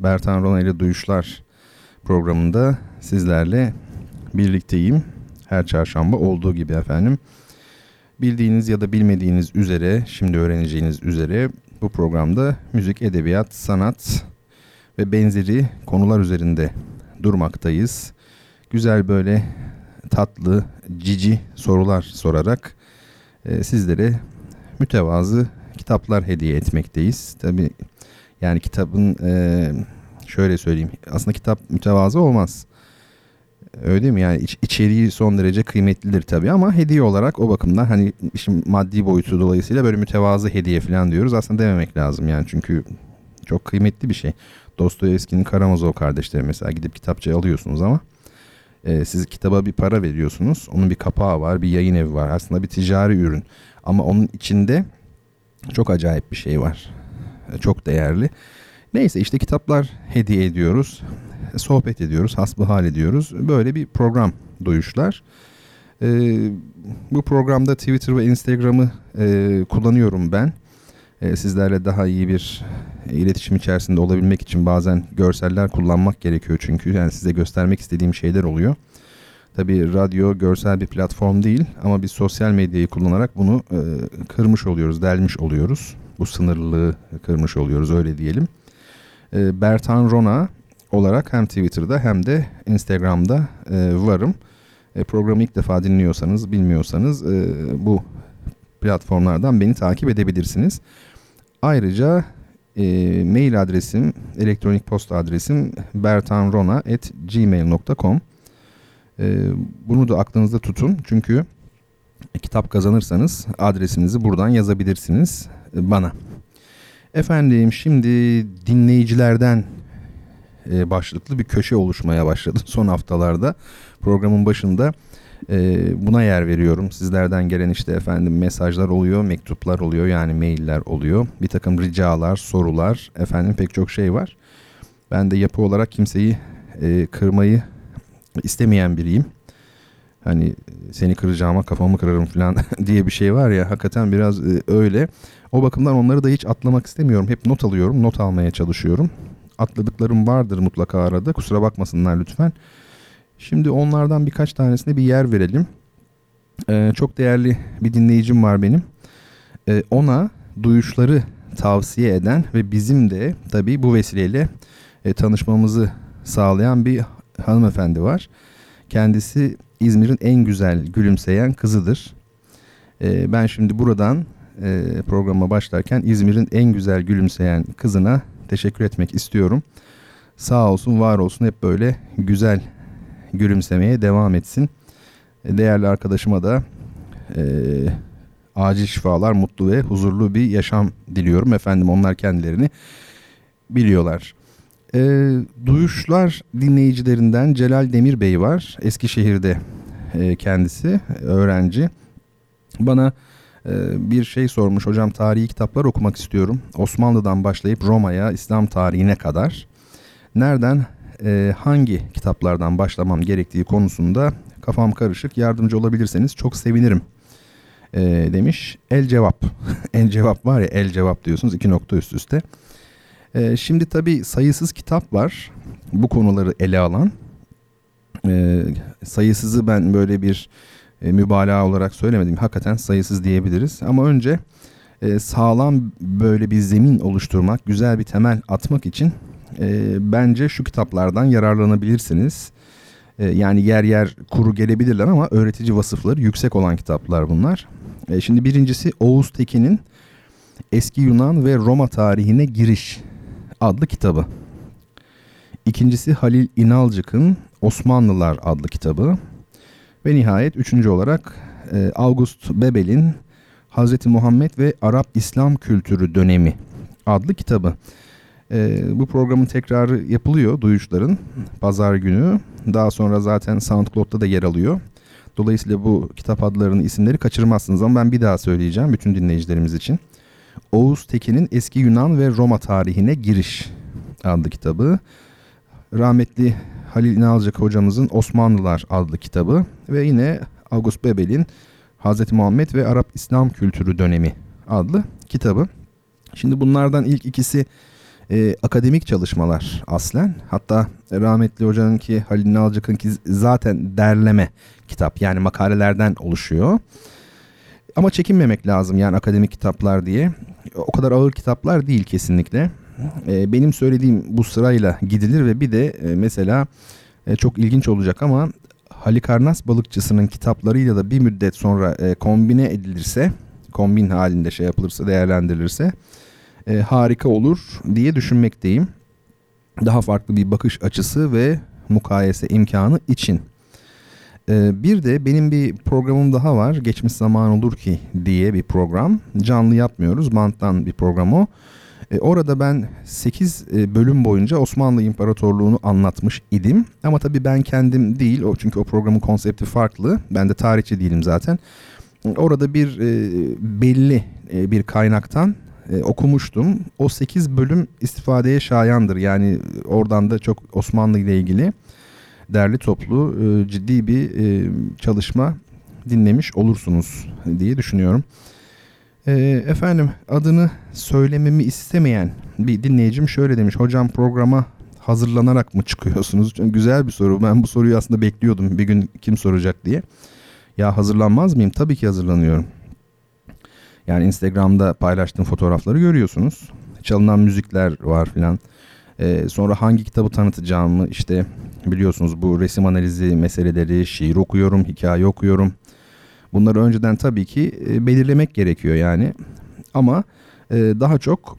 Bertan Rona ile Duyuşlar programında sizlerle birlikteyim. Her çarşamba olduğu gibi efendim. Bildiğiniz ya da bilmediğiniz üzere, şimdi öğreneceğiniz üzere bu programda müzik, edebiyat, sanat ve benzeri konular üzerinde durmaktayız. Güzel böyle tatlı, cici sorular sorarak e, sizlere mütevazı kitaplar hediye etmekteyiz. Tabi yani kitabın e, şöyle söyleyeyim aslında kitap mütevazı olmaz. Öyle değil mi? Yani iç, içeriği son derece kıymetlidir tabii ama hediye olarak o bakımdan hani işin maddi boyutu dolayısıyla böyle mütevazı hediye falan diyoruz. Aslında dememek lazım yani çünkü çok kıymetli bir şey. Dostoyevski'nin Karamazov kardeşleri mesela gidip kitapçı alıyorsunuz ama e, siz kitaba bir para veriyorsunuz. Onun bir kapağı var, bir yayın evi var. Aslında bir ticari ürün. Ama onun içinde çok acayip bir şey var. Çok değerli. Neyse işte kitaplar hediye ediyoruz. Sohbet ediyoruz, hasbihal ediyoruz. Böyle bir program duyuşlar. Ee, bu programda Twitter ve Instagram'ı e, kullanıyorum ben. E, sizlerle daha iyi bir iletişim içerisinde olabilmek için bazen görseller kullanmak gerekiyor çünkü yani size göstermek istediğim şeyler oluyor. Tabi radyo görsel bir platform değil ama biz sosyal medyayı kullanarak bunu e, kırmış oluyoruz, delmiş oluyoruz. Bu sınırlılığı kırmış oluyoruz öyle diyelim. E, Bertan Rona olarak hem Twitter'da hem de Instagram'da e, varım. E, programı ilk defa dinliyorsanız, bilmiyorsanız e, bu platformlardan beni takip edebilirsiniz. Ayrıca e, mail adresim, elektronik posta adresim bertanrona.gmail.com e, Bunu da aklınızda tutun çünkü kitap kazanırsanız adresinizi buradan yazabilirsiniz e, bana. Efendim şimdi dinleyicilerden e, başlıklı bir köşe oluşmaya başladı son haftalarda. Programın başında e, buna yer veriyorum. Sizlerden gelen işte efendim mesajlar oluyor, mektuplar oluyor yani mailler oluyor. Bir takım ricalar, sorular efendim pek çok şey var. Ben de yapı olarak kimseyi e, kırmayı istemeyen biriyim. Hani seni kıracağıma kafamı kırarım falan diye bir şey var ya hakikaten biraz öyle. O bakımdan onları da hiç atlamak istemiyorum. Hep not alıyorum, not almaya çalışıyorum. Atladıklarım vardır mutlaka arada. Kusura bakmasınlar lütfen. Şimdi onlardan birkaç tanesine bir yer verelim. Ee, çok değerli bir dinleyicim var benim. Ee, ona duyuşları tavsiye eden ve bizim de tabii bu vesileyle e, tanışmamızı sağlayan bir hanımefendi var. Kendisi İzmir'in en güzel gülümseyen kızıdır. Ee, ben şimdi buradan e, programa başlarken İzmir'in en güzel gülümseyen kızına teşekkür etmek istiyorum. Sağ olsun, var olsun hep böyle güzel gülümsemeye devam etsin. E, değerli arkadaşıma da e, acil şifalar, mutlu ve huzurlu bir yaşam diliyorum. Efendim onlar kendilerini biliyorlar. E, duyuşlar dinleyicilerinden Celal Demir Bey var. Eskişehir'de e, kendisi öğrenci. Bana bir şey sormuş hocam tarihi kitaplar okumak istiyorum. Osmanlı'dan başlayıp Roma'ya, İslam tarihine kadar. Nereden, e, hangi kitaplardan başlamam gerektiği konusunda kafam karışık. Yardımcı olabilirseniz çok sevinirim e, demiş. El cevap. el cevap var ya el cevap diyorsunuz iki nokta üst üste. E, şimdi tabii sayısız kitap var bu konuları ele alan. Sayısızı ben böyle bir e, mübalağa olarak söylemedim. Hakikaten sayısız diyebiliriz. Ama önce e, sağlam böyle bir zemin oluşturmak, güzel bir temel atmak için e, bence şu kitaplardan yararlanabilirsiniz. Yani yer yer kuru gelebilirler ama öğretici vasıfları yüksek olan kitaplar bunlar. Şimdi birincisi Oğuz Tekin'in Eski Yunan ve Roma tarihine giriş adlı kitabı. İkincisi Halil İnalcık'ın Osmanlılar adlı kitabı. Ve nihayet üçüncü olarak e, August Bebel'in Hazreti Muhammed ve Arap İslam Kültürü Dönemi adlı kitabı. E, bu programın tekrarı yapılıyor Duyuşların pazar günü. Daha sonra zaten SoundCloud'da da yer alıyor. Dolayısıyla bu kitap adlarının isimleri kaçırmazsınız ama ben bir daha söyleyeceğim bütün dinleyicilerimiz için. Oğuz Tekin'in Eski Yunan ve Roma Tarihine Giriş adlı kitabı. Rahmetli Halil İnalcık hocamızın Osmanlılar adlı kitabı ve yine August Bebel'in Hazreti Muhammed ve Arap İslam Kültürü Dönemi adlı kitabı. Şimdi bunlardan ilk ikisi e, akademik çalışmalar aslen. Hatta rahmetli hocanın ki Halil İnalcık'ın ki zaten derleme kitap yani makalelerden oluşuyor. Ama çekinmemek lazım yani akademik kitaplar diye. O kadar ağır kitaplar değil kesinlikle. E, benim söylediğim bu sırayla gidilir ve bir de e, mesela e, çok ilginç olacak ama Halikarnas balıkçısının kitaplarıyla da bir müddet sonra e, kombine edilirse, kombin halinde şey yapılırsa, değerlendirilirse e, harika olur diye düşünmekteyim. Daha farklı bir bakış açısı ve mukayese imkanı için. E, bir de benim bir programım daha var. Geçmiş zaman olur ki diye bir program. Canlı yapmıyoruz. Banttan bir program o. E, orada ben 8 e, bölüm boyunca Osmanlı İmparatorluğu'nu anlatmış idim. Ama tabii ben kendim değil. O çünkü o programın konsepti farklı. Ben de tarihçi değilim zaten. Orada bir e, belli bir kaynaktan okumuştum. O 8 bölüm istifadeye şayandır. Yani oradan da çok Osmanlı ile ilgili derli toplu ciddi bir çalışma dinlemiş olursunuz diye düşünüyorum. E, efendim adını söylememi istemeyen bir dinleyicim şöyle demiş. Hocam programa hazırlanarak mı çıkıyorsunuz? Güzel bir soru. Ben bu soruyu aslında bekliyordum bir gün kim soracak diye. Ya hazırlanmaz mıyım? Tabii ki hazırlanıyorum. Yani Instagram'da paylaştığım fotoğrafları görüyorsunuz. Çalınan müzikler var filan. Ee, sonra hangi kitabı tanıtacağımı işte biliyorsunuz bu resim analizi meseleleri, şiir okuyorum, hikaye okuyorum. Bunları önceden tabii ki e, belirlemek gerekiyor yani. Ama e, daha çok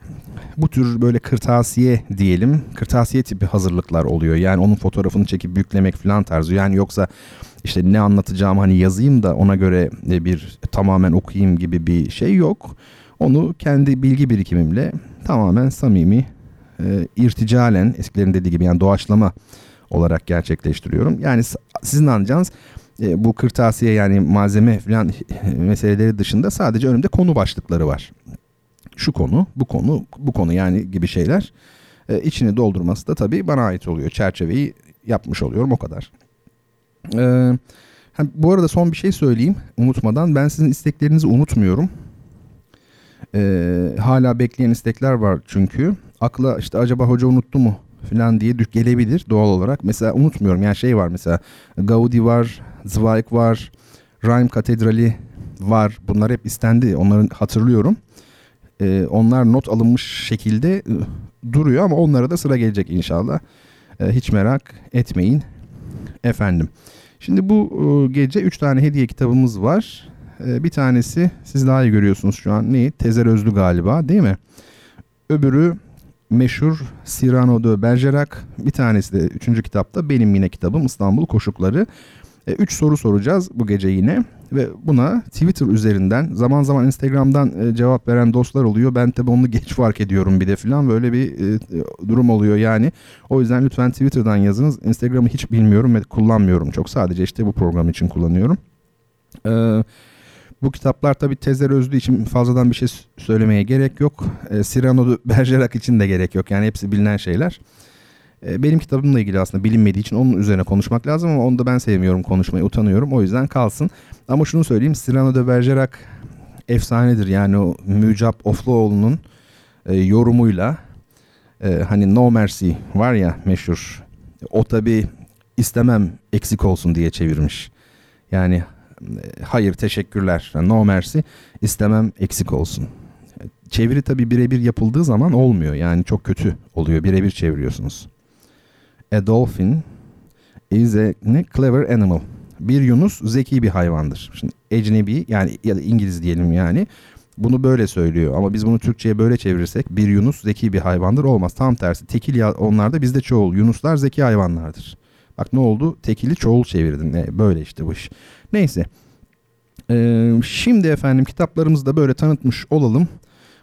bu tür böyle kırtasiye diyelim, kırtasiye tipi hazırlıklar oluyor. Yani onun fotoğrafını çekip yüklemek falan tarzı. Yani yoksa işte ne anlatacağım hani yazayım da ona göre bir tamamen okuyayım gibi bir şey yok. Onu kendi bilgi birikimimle tamamen samimi, e, irticalen eskilerin dediği gibi yani doğaçlama olarak gerçekleştiriyorum. Yani sizin anlayacağınız e, bu kırtasiye yani malzeme falan meseleleri dışında sadece önümde konu başlıkları var. Şu konu, bu konu, bu konu yani gibi şeyler. E, içini doldurması da tabii bana ait oluyor. Çerçeveyi yapmış oluyorum o kadar. Ee, bu arada son bir şey söyleyeyim unutmadan. Ben sizin isteklerinizi unutmuyorum. Ee, hala bekleyen istekler var çünkü. Akla işte acaba hoca unuttu mu falan diye gelebilir doğal olarak. Mesela unutmuyorum yani şey var mesela Gaudi var, Zweig var, Rhein Katedrali var. Bunlar hep istendi. Onları hatırlıyorum. Ee, onlar not alınmış şekilde e, duruyor ama onlara da sıra gelecek inşallah. Ee, hiç merak etmeyin efendim. Şimdi bu e, gece 3 tane hediye kitabımız var. E, bir tanesi siz daha iyi görüyorsunuz şu an. Neyi? Tezer Özlü galiba değil mi? Öbürü meşhur Cyrano de Bergerac. Bir tanesi de üçüncü kitapta benim yine kitabım İstanbul Koşukları. E, üç soru soracağız bu gece yine ve buna Twitter üzerinden zaman zaman Instagram'dan e, cevap veren dostlar oluyor. Ben tabi onu geç fark ediyorum bir de filan böyle bir e, durum oluyor yani. O yüzden lütfen Twitter'dan yazınız. Instagram'ı hiç bilmiyorum ve kullanmıyorum çok. Sadece işte bu program için kullanıyorum. Bu kitaplar tabi Tezer Özlü için fazladan bir şey söylemeye gerek yok. E, Cyrano de Bergerac için de gerek yok. Yani hepsi bilinen şeyler. E, benim kitabımla ilgili aslında bilinmediği için onun üzerine konuşmak lazım ama onu da ben sevmiyorum konuşmayı, utanıyorum. O yüzden kalsın. Ama şunu söyleyeyim, Cyrano de Bergerac efsanedir. Yani o Mücap Ofluoğlu'nun e, yorumuyla e, hani No Mercy var ya meşhur. O tabi istemem eksik olsun diye çevirmiş. Yani e, hayır teşekkürler no mercy istemem eksik olsun. Çeviri tabi birebir yapıldığı zaman olmuyor yani çok kötü oluyor birebir çeviriyorsunuz. A dolphin is a clever animal. Bir yunus zeki bir hayvandır. Şimdi ecnebi yani ya da İngiliz diyelim yani bunu böyle söylüyor ama biz bunu Türkçe'ye böyle çevirirsek bir yunus zeki bir hayvandır olmaz. Tam tersi tekil ya onlarda bizde çoğul. Yunuslar zeki hayvanlardır. Bak ne oldu? Tekili çoğul çevirdim. E, böyle işte bu iş. Neyse. Ee, şimdi efendim kitaplarımızı da böyle tanıtmış olalım.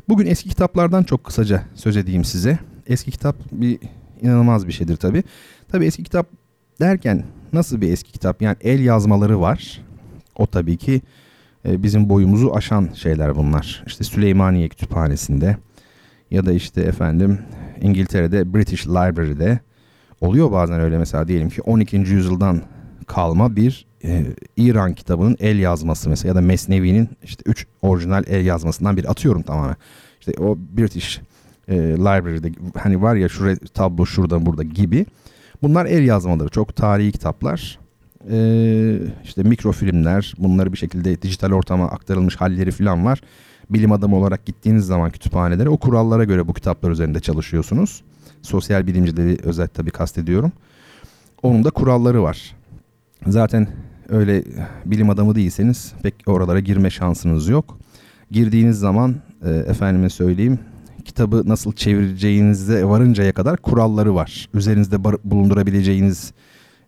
Bugün eski kitaplardan çok kısaca söz edeyim size. eski kitap bir inanılmaz bir şeydir tabii. Tabii eski kitap derken nasıl bir eski kitap? Yani el yazmaları var. O tabii ki e, bizim boyumuzu aşan şeyler bunlar. İşte Süleymaniye Kütüphanesi'nde ya da işte efendim İngiltere'de British Library'de oluyor bazen öyle mesela diyelim ki 12. yüzyıldan kalma bir e, İran kitabının el yazması mesela ya da Mesnevi'nin işte 3 orijinal el yazmasından bir atıyorum tamamen. İşte o British e, Library'de hani var ya şuraya tablo şurada burada gibi. Bunlar el yazmaları çok tarihi kitaplar. Ee, işte mikrofilmler bunları bir şekilde dijital ortama aktarılmış halleri falan var. Bilim adamı olarak gittiğiniz zaman kütüphanelere o kurallara göre bu kitaplar üzerinde çalışıyorsunuz. Sosyal bilimcileri özellikle tabii kastediyorum. Onun da kuralları var. Zaten öyle bilim adamı değilseniz pek oralara girme şansınız yok. Girdiğiniz zaman e, efendime söyleyeyim kitabı nasıl çevireceğinize varıncaya kadar kuralları var. Üzerinizde bulundurabileceğiniz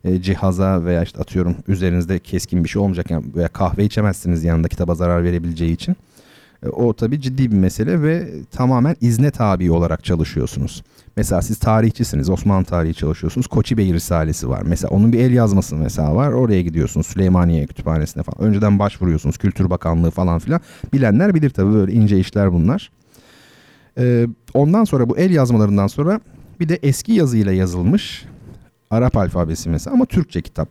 e, cihaza veya işte atıyorum üzerinizde keskin bir şey olmayacak yani veya kahve içemezsiniz yanında kitaba zarar verebileceği için. E, o tabii ciddi bir mesele ve tamamen izne tabi olarak çalışıyorsunuz. Mesela siz tarihçisiniz, Osmanlı tarihi çalışıyorsunuz. Koçi Bey Risalesi var. Mesela onun bir el yazması mesela var. Oraya gidiyorsunuz Süleymaniye Kütüphanesi'ne falan. Önceden başvuruyorsunuz Kültür Bakanlığı falan filan. Bilenler bilir tabii böyle ince işler bunlar. Ee, ondan sonra bu el yazmalarından sonra bir de eski yazıyla yazılmış Arap alfabesi mesela ama Türkçe kitap.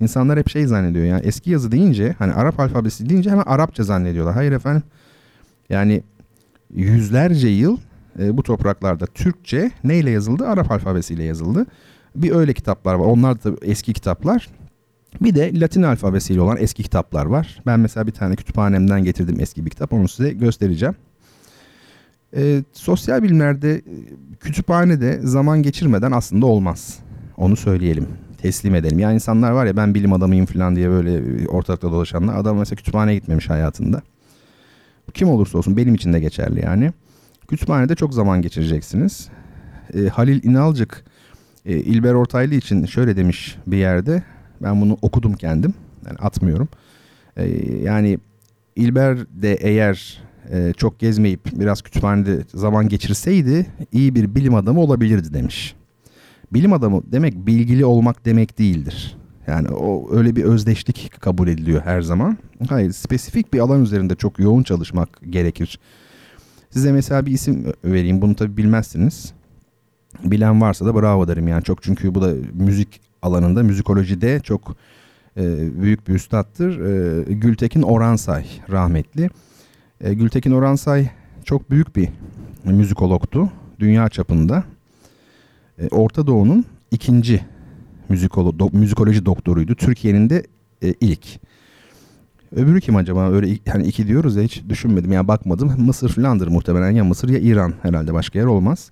İnsanlar hep şey zannediyor yani eski yazı deyince hani Arap alfabesi deyince hemen Arapça zannediyorlar. Hayır efendim yani yüzlerce yıl e, bu topraklarda Türkçe neyle yazıldı? Arap alfabesiyle yazıldı. Bir öyle kitaplar var. Onlar da eski kitaplar. Bir de Latin alfabesiyle olan eski kitaplar var. Ben mesela bir tane kütüphanemden getirdim eski bir kitap. Onu size göstereceğim. E, sosyal bilimlerde e, kütüphanede zaman geçirmeden aslında olmaz. Onu söyleyelim. Teslim edelim. Yani insanlar var ya ben bilim adamıyım falan diye böyle ortalıkta dolaşanlar. Adam mesela kütüphaneye gitmemiş hayatında. Kim olursa olsun benim için de geçerli yani. Kütüphanede çok zaman geçireceksiniz. E, Halil İnalcık e, İlber Ortaylı için şöyle demiş bir yerde. Ben bunu okudum kendim. Yani atmıyorum. E, yani İlber de eğer e, çok gezmeyip biraz kütüphanede zaman geçirseydi iyi bir bilim adamı olabilirdi demiş. Bilim adamı demek bilgili olmak demek değildir. Yani o öyle bir özdeşlik kabul ediliyor her zaman. Hayır, spesifik bir alan üzerinde çok yoğun çalışmak gerekir. Size mesela bir isim vereyim. Bunu tabii bilmezsiniz. Bilen varsa da bravo derim yani çok çünkü bu da müzik alanında, müzikolojide çok e, büyük bir üstattır. E, Gültekin Oransay rahmetli. E, Gültekin Oransay çok büyük bir müzikologtu dünya çapında. E, Orta Doğu'nun ikinci müzikolo, do, müzikoloji doktoruydu. Türkiye'nin de e, ilk. Öbürü kim acaba? Öyle hani iki diyoruz ya hiç düşünmedim. Ya yani bakmadım. Mısır filandır muhtemelen. Ya Mısır ya İran herhalde başka yer olmaz.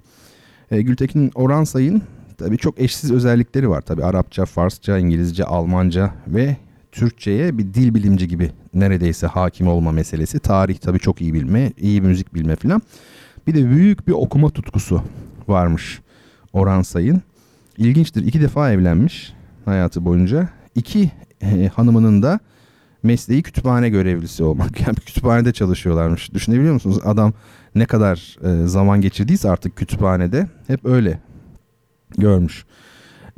E, Gültekin Oransay'ın tabii çok eşsiz özellikleri var. Tabii Arapça, Farsça, İngilizce, Almanca ve Türkçe'ye bir dil bilimci gibi neredeyse hakim olma meselesi. Tarih tabii çok iyi bilme, iyi müzik bilme filan. Bir de büyük bir okuma tutkusu varmış Orhan Sayın. İlginçtir. İki defa evlenmiş hayatı boyunca. İki e, hanımının da mesleği kütüphane görevlisi olmak. Yani kütüphanede çalışıyorlarmış. Düşünebiliyor musunuz? Adam ne kadar e, zaman geçirdiyse artık kütüphanede hep öyle görmüş.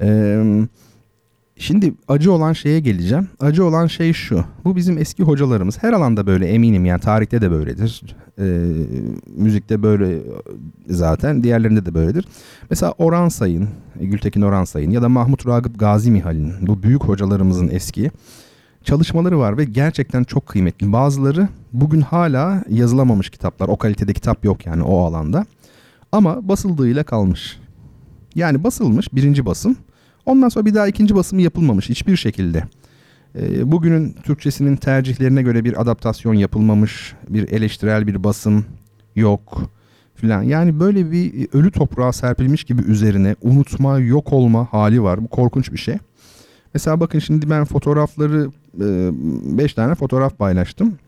Eee Şimdi acı olan şeye geleceğim. Acı olan şey şu. Bu bizim eski hocalarımız. Her alanda böyle eminim yani tarihte de böyledir. E, müzikte böyle zaten. Diğerlerinde de böyledir. Mesela Orhan Sayın, Gültekin Orhan Sayın ya da Mahmut Ragıp Gazi Mihal'in bu büyük hocalarımızın eski çalışmaları var ve gerçekten çok kıymetli. Bazıları bugün hala yazılamamış kitaplar. O kalitede kitap yok yani o alanda. Ama basıldığıyla kalmış. Yani basılmış birinci basım Ondan sonra bir daha ikinci basımı yapılmamış hiçbir şekilde. E, bugünün Türkçesinin tercihlerine göre bir adaptasyon yapılmamış, bir eleştirel bir basım yok filan. Yani böyle bir ölü toprağa serpilmiş gibi üzerine unutma, yok olma hali var. Bu korkunç bir şey. Mesela bakın şimdi ben fotoğrafları 5 e, tane fotoğraf paylaştım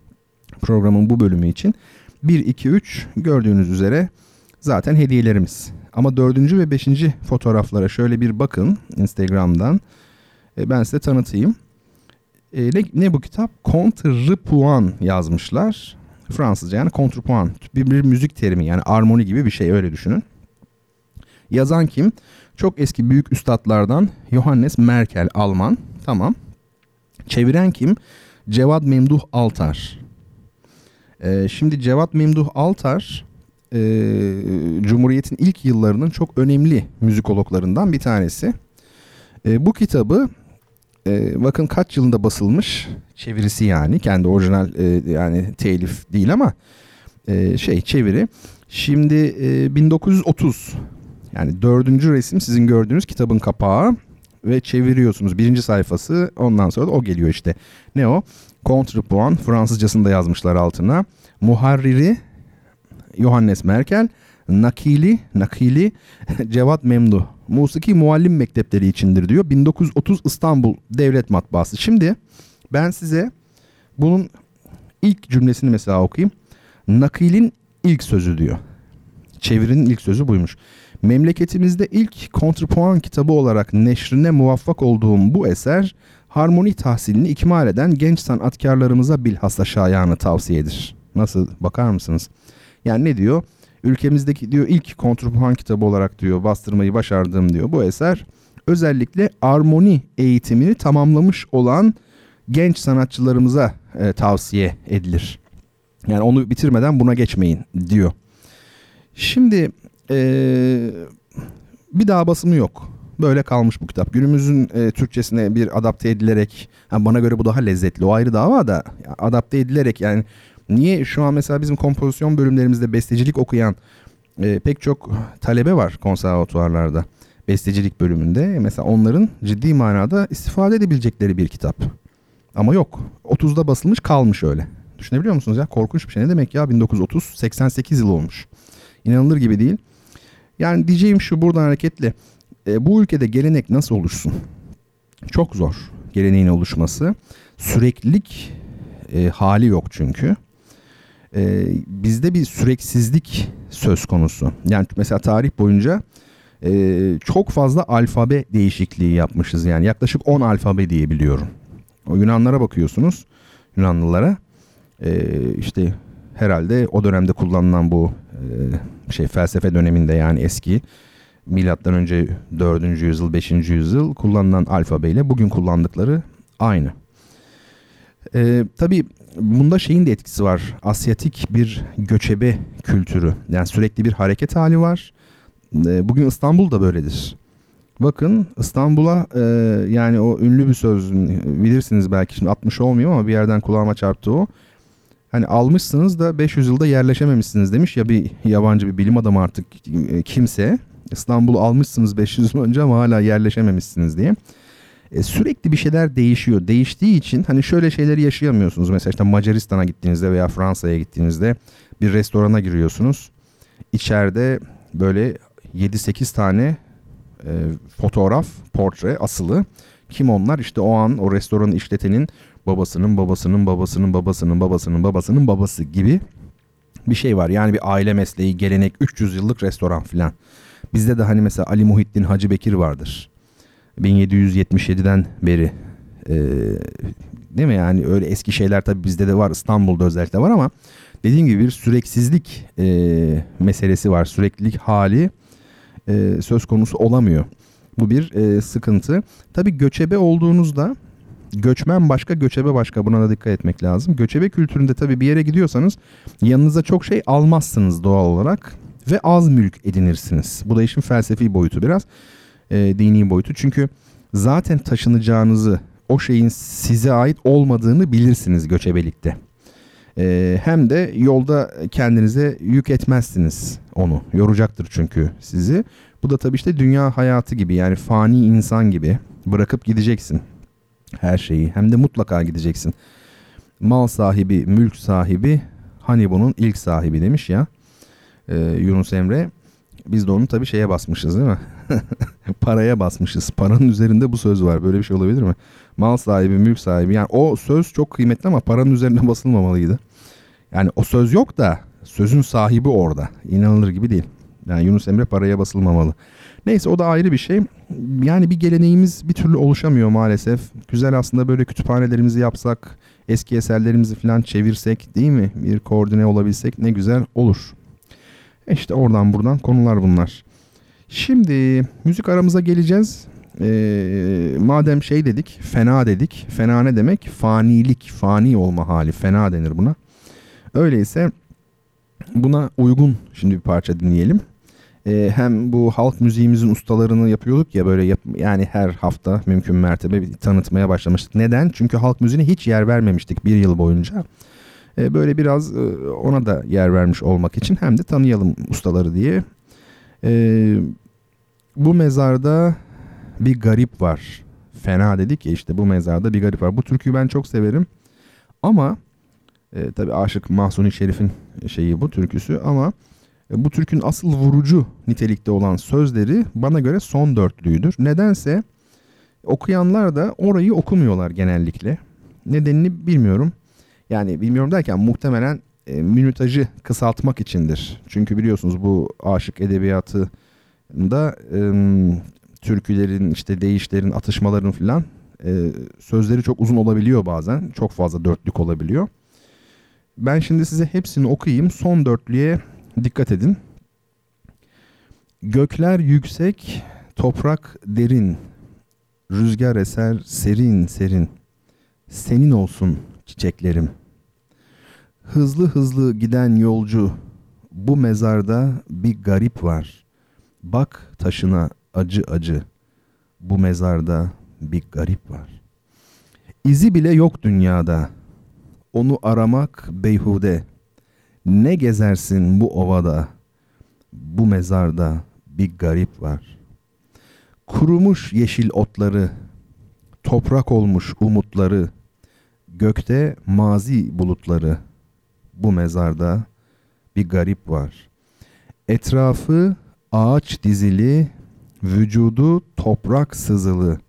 programın bu bölümü için. 1, 2, 3 gördüğünüz üzere zaten hediyelerimiz. Ama dördüncü ve beşinci fotoğraflara şöyle bir bakın Instagram'dan. E, ben size tanıtayım. E, ne, ne bu kitap? Contrepoint yazmışlar. Fransızca yani contrepoint. Bir, bir müzik terimi yani armoni gibi bir şey öyle düşünün. Yazan kim? Çok eski büyük üstadlardan Johannes Merkel Alman. Tamam. Çeviren kim? Cevat Memduh Altar. Ee, şimdi Cevat Memduh Altar e, Cumhuriyet'in ilk yıllarının çok önemli müzikologlarından bir tanesi. E, bu kitabı e, bakın kaç yılında basılmış çevirisi yani kendi orijinal e, yani telif değil ama e, şey çeviri. Şimdi e, 1930 yani dördüncü resim sizin gördüğünüz kitabın kapağı ve çeviriyorsunuz. Birinci sayfası ondan sonra da o geliyor işte. Ne o? Contrepoint Fransızcasını da yazmışlar altına. Muharriri Johannes Merkel, nakili, nakili Cevat Memduh. Musiki muallim mektepleri içindir diyor. 1930 İstanbul Devlet Matbaası. Şimdi ben size bunun ilk cümlesini mesela okuyayım. Nakilin ilk sözü diyor. Çevirinin ilk sözü buymuş. Memleketimizde ilk kontrpuan kitabı olarak neşrine muvaffak olduğum bu eser harmoni tahsilini ikmal eden genç sanatkarlarımıza bilhassa şayanı tavsiyedir. Nasıl bakar mısınız? Yani ne diyor? Ülkemizdeki diyor ilk kontrpuan kitabı olarak diyor bastırmayı başardığım diyor bu eser. Özellikle armoni eğitimini tamamlamış olan genç sanatçılarımıza e, tavsiye edilir. Yani onu bitirmeden buna geçmeyin diyor. Şimdi e, bir daha basımı yok. Böyle kalmış bu kitap. Günümüzün e, Türkçesine bir adapte edilerek, ha, bana göre bu daha lezzetli. O ayrı dava da adapte edilerek yani niye şu an mesela bizim kompozisyon bölümlerimizde bestecilik okuyan e, pek çok talebe var konservatuvarlarda. Bestecilik bölümünde mesela onların ciddi manada istifade edebilecekleri bir kitap. Ama yok. 30'da basılmış kalmış öyle. Düşünebiliyor musunuz ya? Korkunç bir şey. Ne demek ya 1930 88 yıl olmuş. İnanılır gibi değil. Yani diyeceğim şu buradan hareketle. E, bu ülkede gelenek nasıl oluşsun? Çok zor geleneğin oluşması. Süreklilik e, hali yok çünkü. E, bizde bir süreksizlik söz konusu. Yani mesela tarih boyunca e, çok fazla alfabe değişikliği yapmışız. Yani yaklaşık 10 alfabe diyebiliyorum. O Yunanlara bakıyorsunuz. Yunanlılara. E, işte herhalde o dönemde kullanılan bu e, şey felsefe döneminde yani eski milattan önce 4. yüzyıl 5. yüzyıl kullanılan alfabeyle bugün kullandıkları aynı. Ee, tabii bunda şeyin de etkisi var. Asyatik bir göçebe kültürü. Yani sürekli bir hareket hali var. Ee, bugün İstanbul da böyledir. Bakın İstanbul'a e, yani o ünlü bir söz bilirsiniz belki şimdi 60 olmuyor ama bir yerden kulağıma çarptı o. Hani almışsınız da 500 yılda yerleşememişsiniz demiş ya bir yabancı bir bilim adamı artık e, kimse. İstanbul'u almışsınız 500 yıl önce ama hala yerleşememişsiniz diye. E, sürekli bir şeyler değişiyor. Değiştiği için hani şöyle şeyleri yaşayamıyorsunuz. Mesela işte Macaristan'a gittiğinizde veya Fransa'ya gittiğinizde bir restorana giriyorsunuz. İçeride böyle 7-8 tane e, fotoğraf, portre asılı. Kim onlar? İşte o an o restoranı işletenin babasının babasının babasının babasının babasının babasının babası gibi bir şey var. Yani bir aile mesleği, gelenek, 300 yıllık restoran filan. Bizde de hani mesela Ali Muhittin Hacı Bekir vardır. 1777'den beri e, değil mi yani öyle eski şeyler tabii bizde de var İstanbul'da özellikle var ama dediğim gibi bir süreksizlik e, meselesi var süreklilik hali e, söz konusu olamıyor. Bu bir e, sıkıntı. Tabii göçebe olduğunuzda göçmen başka göçebe başka buna da dikkat etmek lazım. Göçebe kültüründe tabii bir yere gidiyorsanız yanınıza çok şey almazsınız doğal olarak ve az mülk edinirsiniz. Bu da işin felsefi boyutu biraz e, dini boyutu. Çünkü zaten taşınacağınızı o şeyin size ait olmadığını bilirsiniz göçebelikte. E, hem de yolda kendinize yük etmezsiniz onu. Yoracaktır çünkü sizi. Bu da tabii işte dünya hayatı gibi yani fani insan gibi bırakıp gideceksin her şeyi. Hem de mutlaka gideceksin. Mal sahibi, mülk sahibi hani bunun ilk sahibi demiş ya e, Yunus Emre. Biz de onu tabii şeye basmışız değil mi? Paraya basmışız. Paranın üzerinde bu söz var. Böyle bir şey olabilir mi? Mal sahibi, mülk sahibi. Yani o söz çok kıymetli ama paranın üzerine basılmamalıydı. Yani o söz yok da sözün sahibi orada. İnanılır gibi değil. Yani Yunus Emre paraya basılmamalı. Neyse o da ayrı bir şey. Yani bir geleneğimiz bir türlü oluşamıyor maalesef. Güzel aslında böyle kütüphanelerimizi yapsak, eski eserlerimizi falan çevirsek değil mi? Bir koordine olabilsek ne güzel olur. İşte oradan buradan konular bunlar. Şimdi müzik aramıza geleceğiz. Ee, madem şey dedik, fena dedik. Fena ne demek? Fanilik, fani olma hali. Fena denir buna. Öyleyse buna uygun şimdi bir parça dinleyelim. Ee, hem bu halk müziğimizin ustalarını yapıyorduk ya böyle yap, yani her hafta mümkün mertebe bir tanıtmaya başlamıştık. Neden? Çünkü halk müziğine hiç yer vermemiştik bir yıl boyunca. Ee, böyle biraz e, ona da yer vermiş olmak için hem de tanıyalım ustaları diye. Ee, bu mezarda bir garip var. Fena dedik ya işte bu mezarda bir garip var. Bu türküyü ben çok severim. Ama e, tabi Aşık Mahsuni Şerif'in şeyi bu türküsü ama e, bu türkün asıl vurucu nitelikte olan sözleri bana göre son dörtlüğüdür. Nedense okuyanlar da orayı okumuyorlar genellikle. Nedenini bilmiyorum. Yani bilmiyorum derken muhtemelen e, minütajı kısaltmak içindir. Çünkü biliyorsunuz bu aşık edebiyatı da e, türkülerin işte deyişlerin atışmaların filan e, sözleri çok uzun olabiliyor bazen. Çok fazla dörtlük olabiliyor. Ben şimdi size hepsini okuyayım. Son dörtlüğe dikkat edin. Gökler yüksek, toprak derin. Rüzgar eser serin serin. Senin olsun çiçeklerim. Hızlı hızlı giden yolcu, bu mezarda bir garip var. Bak taşına acı acı. Bu mezarda bir garip var. İzi bile yok dünyada. Onu aramak beyhude. Ne gezersin bu ovada? Bu mezarda bir garip var. Kurumuş yeşil otları, toprak olmuş umutları, gökte mazi bulutları. Bu mezarda bir garip var. Etrafı ağaç dizili, vücudu toprak sızılı,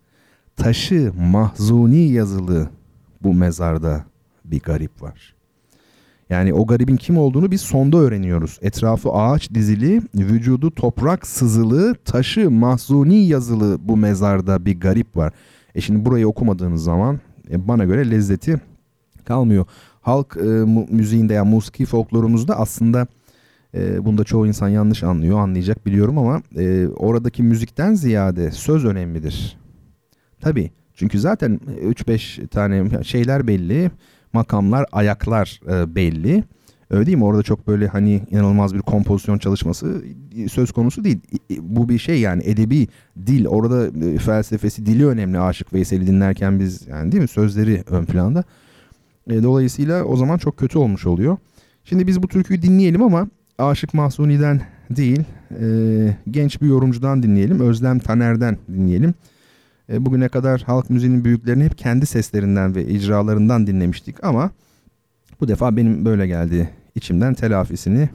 taşı mahzuni yazılı bu mezarda bir garip var. Yani o garibin kim olduğunu biz sonda öğreniyoruz. Etrafı ağaç dizili, vücudu toprak sızılı, taşı mahzuni yazılı bu mezarda bir garip var. E şimdi burayı okumadığınız zaman e, bana göre lezzeti kalmıyor. Halk e, müziğinde ya yani musiki folklorumuzda aslında e, bunda çoğu insan yanlış anlıyor, anlayacak biliyorum ama e, oradaki müzikten ziyade söz önemlidir. Tabii çünkü zaten 3-5 tane şeyler belli, makamlar, ayaklar e, belli. Öyle değil mi? Orada çok böyle hani inanılmaz bir kompozisyon çalışması söz konusu değil. Bu bir şey yani edebi dil. Orada e, felsefesi, dili önemli Aşık Veysel'i dinlerken biz yani değil mi? Sözleri ön planda. E, dolayısıyla o zaman çok kötü olmuş oluyor. Şimdi biz bu türküyü dinleyelim ama Aşık Mahsuni'den değil, e, genç bir yorumcudan dinleyelim. Özlem Taner'den dinleyelim. E, bugüne kadar halk müziğinin büyüklerini hep kendi seslerinden ve icralarından dinlemiştik ama bu defa benim böyle geldi. içimden telafisini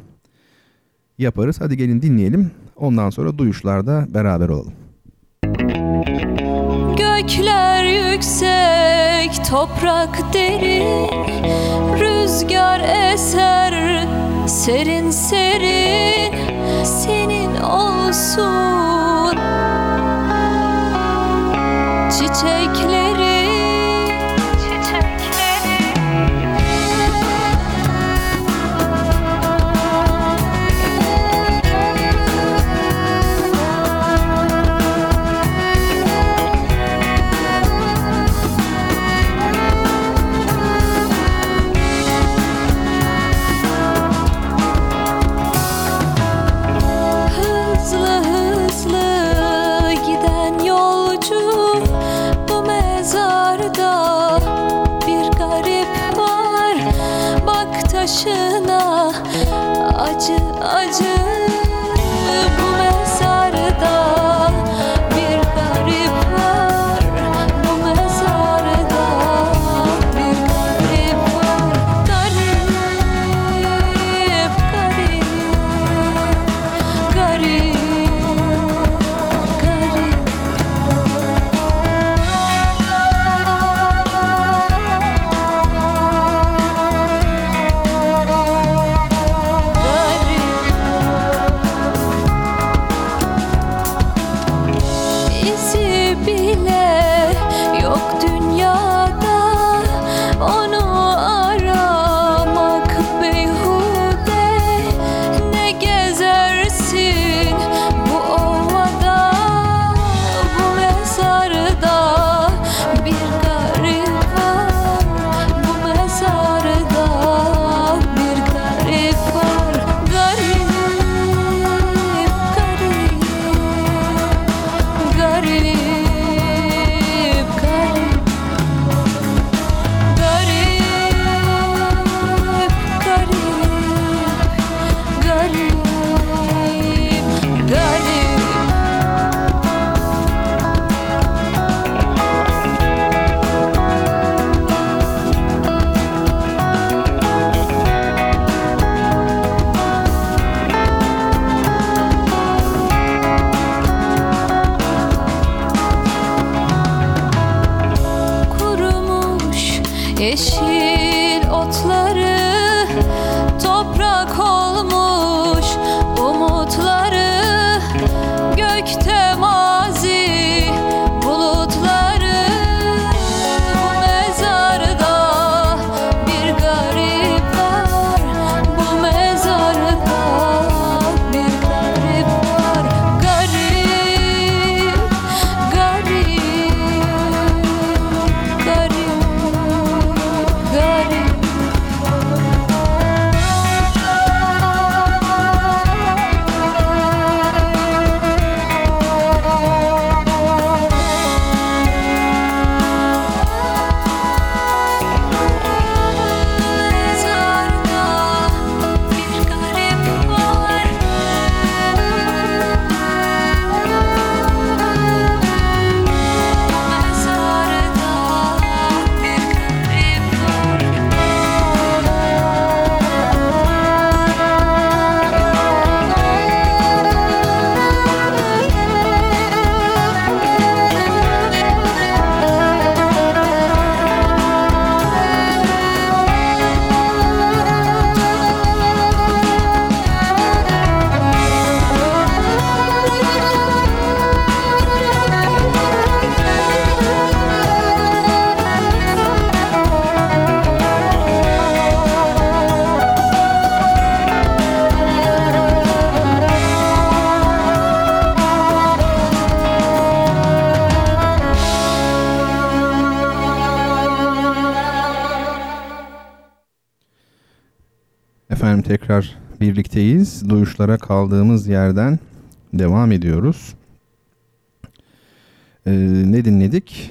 yaparız. Hadi gelin dinleyelim. Ondan sonra duyuşlarda beraber olalım. Gökler yüksek, toprak derin, rüzgar eser serin serin senin olsun. Çiçekleri tekrar birlikteyiz. Duyuşlara kaldığımız yerden devam ediyoruz. Ee, ne dinledik?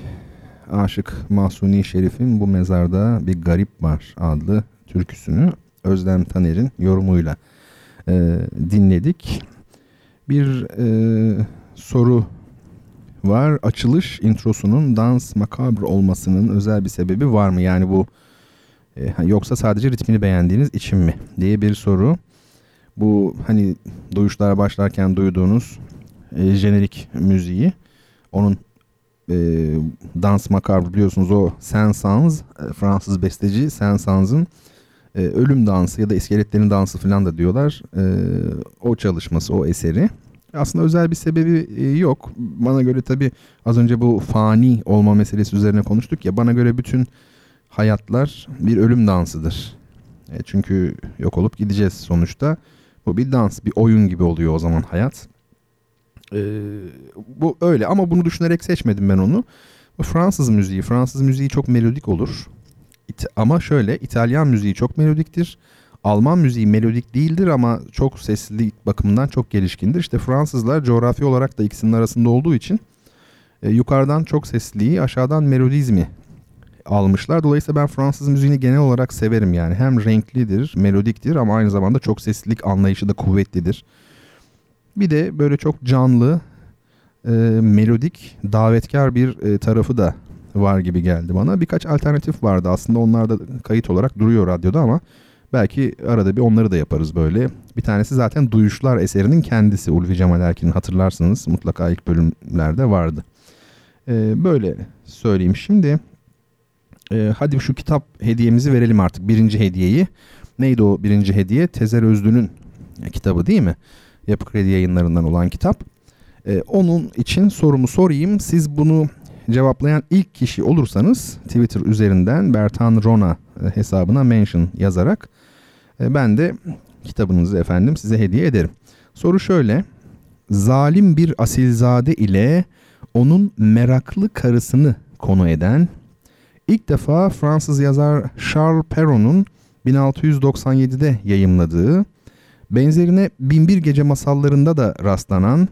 Aşık Mahsuni Şerif'in Bu Mezarda Bir Garip Var adlı türküsünü Özlem Taner'in yorumuyla e, dinledik. Bir e, soru var. Açılış introsunun dans makabre olmasının özel bir sebebi var mı? Yani bu e, yoksa sadece ritmini beğendiğiniz için mi diye bir soru. Bu hani duyuşlara başlarken duyduğunuz e, jenerik müziği onun e, dans makabre biliyorsunuz o Saint-Saëns e, Fransız besteci Saint-Saëns'ın e, ölüm dansı ya da iskeletlerin dansı falan da diyorlar. E, o çalışması, o eseri. Aslında özel bir sebebi e, yok. Bana göre tabii az önce bu fani olma meselesi üzerine konuştuk ya. Bana göre bütün hayatlar bir ölüm dansıdır. E, çünkü yok olup gideceğiz sonuçta. Bu bir dans, bir oyun gibi oluyor o zaman hayat. E, bu öyle ama bunu düşünerek seçmedim ben onu. Bu Fransız müziği, Fransız müziği çok melodik olur. İt ama şöyle İtalyan müziği çok melodiktir. Alman müziği melodik değildir ama çok sesli bakımından çok gelişkindir. İşte Fransızlar coğrafi olarak da ikisinin arasında olduğu için e, yukarıdan çok sesliyi aşağıdan melodizmi almışlar. Dolayısıyla ben Fransız müziğini genel olarak severim yani. Hem renklidir, melodiktir ama aynı zamanda çok seslilik anlayışı da kuvvetlidir. Bir de böyle çok canlı, e, melodik, davetkar bir e, tarafı da var gibi geldi bana. Birkaç alternatif vardı aslında onlar da kayıt olarak duruyor radyoda ama belki arada bir onları da yaparız böyle. Bir tanesi zaten Duyuşlar eserinin kendisi Ulvi Cemal Erkin'in hatırlarsınız mutlaka ilk bölümlerde vardı. Ee, böyle söyleyeyim şimdi. Ee, hadi şu kitap hediyemizi verelim artık birinci hediyeyi. Neydi o birinci hediye? Tezer Özlü'nün kitabı değil mi? Yapı Kredi yayınlarından olan kitap. Ee, onun için sorumu sorayım. Siz bunu cevaplayan ilk kişi olursanız Twitter üzerinden Bertan Rona e, hesabına mention yazarak e, ben de kitabınızı efendim size hediye ederim. Soru şöyle. Zalim bir asilzade ile onun meraklı karısını konu eden ilk defa Fransız yazar Charles Perrault'un 1697'de yayımladığı benzerine Binbir Gece masallarında da rastlanan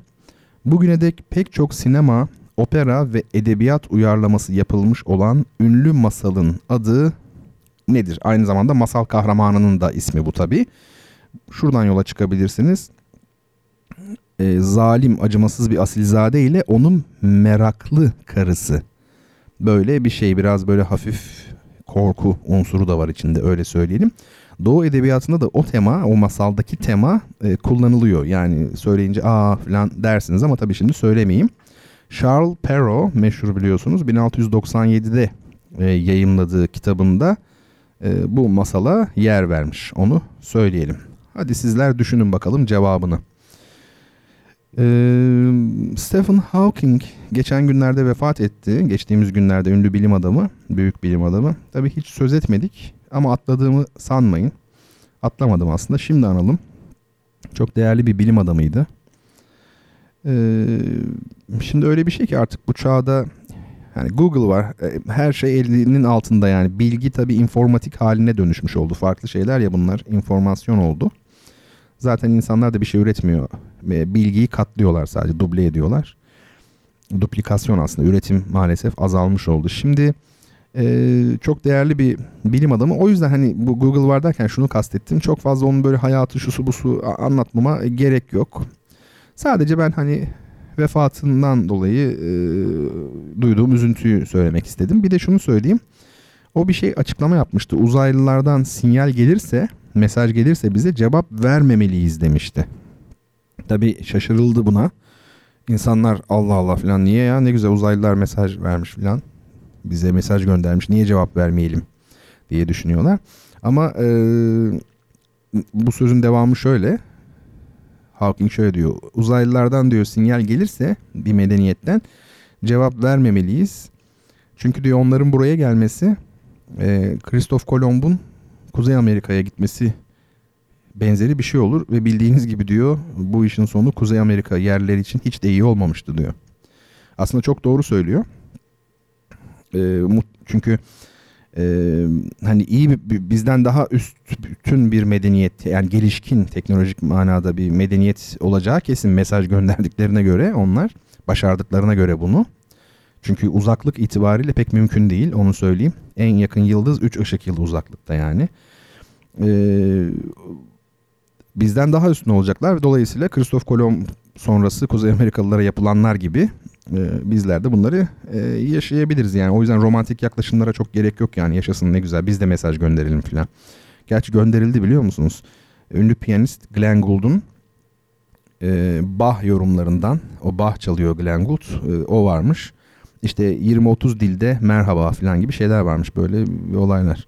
bugüne dek pek çok sinema, opera ve edebiyat uyarlaması yapılmış olan ünlü masalın adı nedir? Aynı zamanda masal kahramanının da ismi bu tabi. Şuradan yola çıkabilirsiniz. E, zalim, acımasız bir asilzade ile onun meraklı karısı. Böyle bir şey biraz böyle hafif korku unsuru da var içinde öyle söyleyelim. Doğu edebiyatında da o tema, o masaldaki tema e, kullanılıyor. Yani söyleyince aa falan dersiniz ama tabii şimdi söylemeyeyim. Charles Perrault meşhur biliyorsunuz 1697'de e, yayımladığı kitabında e, bu masala yer vermiş. Onu söyleyelim. Hadi sizler düşünün bakalım cevabını. E, Stephen Hawking geçen günlerde vefat etti. Geçtiğimiz günlerde ünlü bilim adamı, büyük bilim adamı. Tabii hiç söz etmedik ama atladığımı sanmayın. Atlamadım aslında. Şimdi analım. Çok değerli bir bilim adamıydı. Ee, şimdi öyle bir şey ki artık bu çağda yani Google var. E, her şey elinin altında yani. Bilgi tabii informatik haline dönüşmüş oldu. Farklı şeyler ya bunlar. informasyon oldu. Zaten insanlar da bir şey üretmiyor. Bilgiyi katlıyorlar sadece. Duble ediyorlar. Duplikasyon aslında. Üretim maalesef azalmış oldu. Şimdi e, çok değerli bir bilim adamı. O yüzden hani bu Google var derken şunu kastettim. Çok fazla onun böyle hayatı şusu busu anlatmama gerek yok. Sadece ben hani vefatından dolayı e, duyduğum üzüntüyü söylemek istedim. Bir de şunu söyleyeyim. O bir şey açıklama yapmıştı. Uzaylılardan sinyal gelirse, mesaj gelirse bize cevap vermemeliyiz demişti. Tabii şaşırıldı buna. İnsanlar Allah Allah falan niye ya ne güzel uzaylılar mesaj vermiş falan. Bize mesaj göndermiş niye cevap vermeyelim diye düşünüyorlar. Ama e, bu sözün devamı şöyle. Hawking şöyle diyor. Uzaylılardan diyor sinyal gelirse bir medeniyetten cevap vermemeliyiz. Çünkü diyor onların buraya gelmesi e, Kristof Kolomb'un Kuzey Amerika'ya gitmesi benzeri bir şey olur ve bildiğiniz gibi diyor bu işin sonu Kuzey Amerika yerleri için hiç de iyi olmamıştı diyor. Aslında çok doğru söylüyor. E, çünkü Ee, hani iyi bir, bizden daha üstün bir medeniyet yani gelişkin teknolojik manada bir medeniyet olacağı kesin mesaj gönderdiklerine göre onlar başardıklarına göre bunu. Çünkü uzaklık itibariyle pek mümkün değil onu söyleyeyim. En yakın yıldız 3 ışık yılı uzaklıkta yani. Ee, bizden daha üstün olacaklar ve dolayısıyla Kristof Kolomb sonrası Kuzey Amerikalılara yapılanlar gibi e, bizler de bunları e, yaşayabiliriz yani. O yüzden romantik yaklaşımlara çok gerek yok yani yaşasın ne güzel biz de mesaj gönderelim filan. Gerçi gönderildi biliyor musunuz? Ünlü piyanist Glenn Gould'un e, Bach yorumlarından o Bach çalıyor Glenn Gould e, o varmış. İşte 20-30 dilde merhaba falan gibi şeyler varmış böyle olaylar.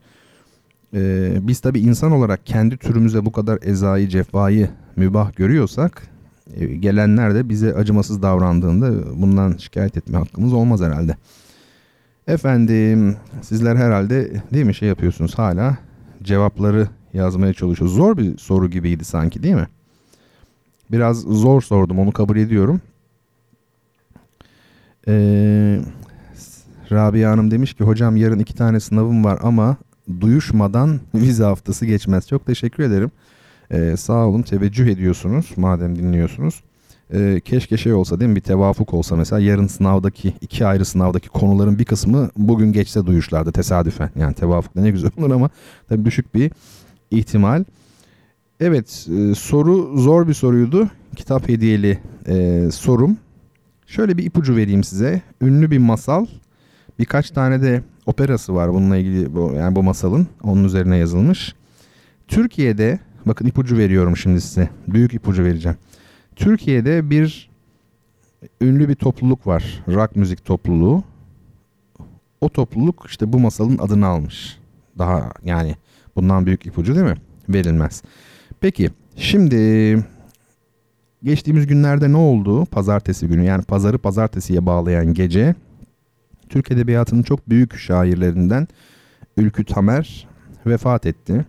Ee, biz tabi insan olarak kendi türümüze bu kadar ezayı cefayı mübah görüyorsak e, gelenler de bize acımasız davrandığında bundan şikayet etme hakkımız olmaz herhalde. Efendim sizler herhalde değil mi şey yapıyorsunuz hala cevapları yazmaya çalışıyorsunuz. Zor bir soru gibiydi sanki değil mi? Biraz zor sordum onu kabul ediyorum. Ee, Rabia Hanım demiş ki hocam yarın iki tane sınavım var ama duyuşmadan vize haftası geçmez. Çok teşekkür ederim. Ee, sağ olun teveccüh ediyorsunuz madem dinliyorsunuz. Ee, keşke şey olsa değil mi bir tevafuk olsa mesela yarın sınavdaki iki ayrı sınavdaki konuların bir kısmı bugün geçse duyuşlarda tesadüfen. Yani tevafuk ne güzel olur ama tabii düşük bir ihtimal. Evet e, soru zor bir soruydu. Kitap hediyeli e, sorum. Şöyle bir ipucu vereyim size. Ünlü bir masal. Birkaç tane de operası var bununla ilgili bu, yani bu masalın. Onun üzerine yazılmış. Türkiye'de bakın ipucu veriyorum şimdi size. Büyük ipucu vereceğim. Türkiye'de bir ünlü bir topluluk var. Rock müzik topluluğu. O topluluk işte bu masalın adını almış. Daha yani bundan büyük ipucu değil mi? Verilmez. Peki şimdi geçtiğimiz günlerde ne oldu? Pazartesi günü yani pazarı pazartesiye bağlayan gece Türk Edebiyatı'nın çok büyük şairlerinden Ülkü Tamer vefat etti.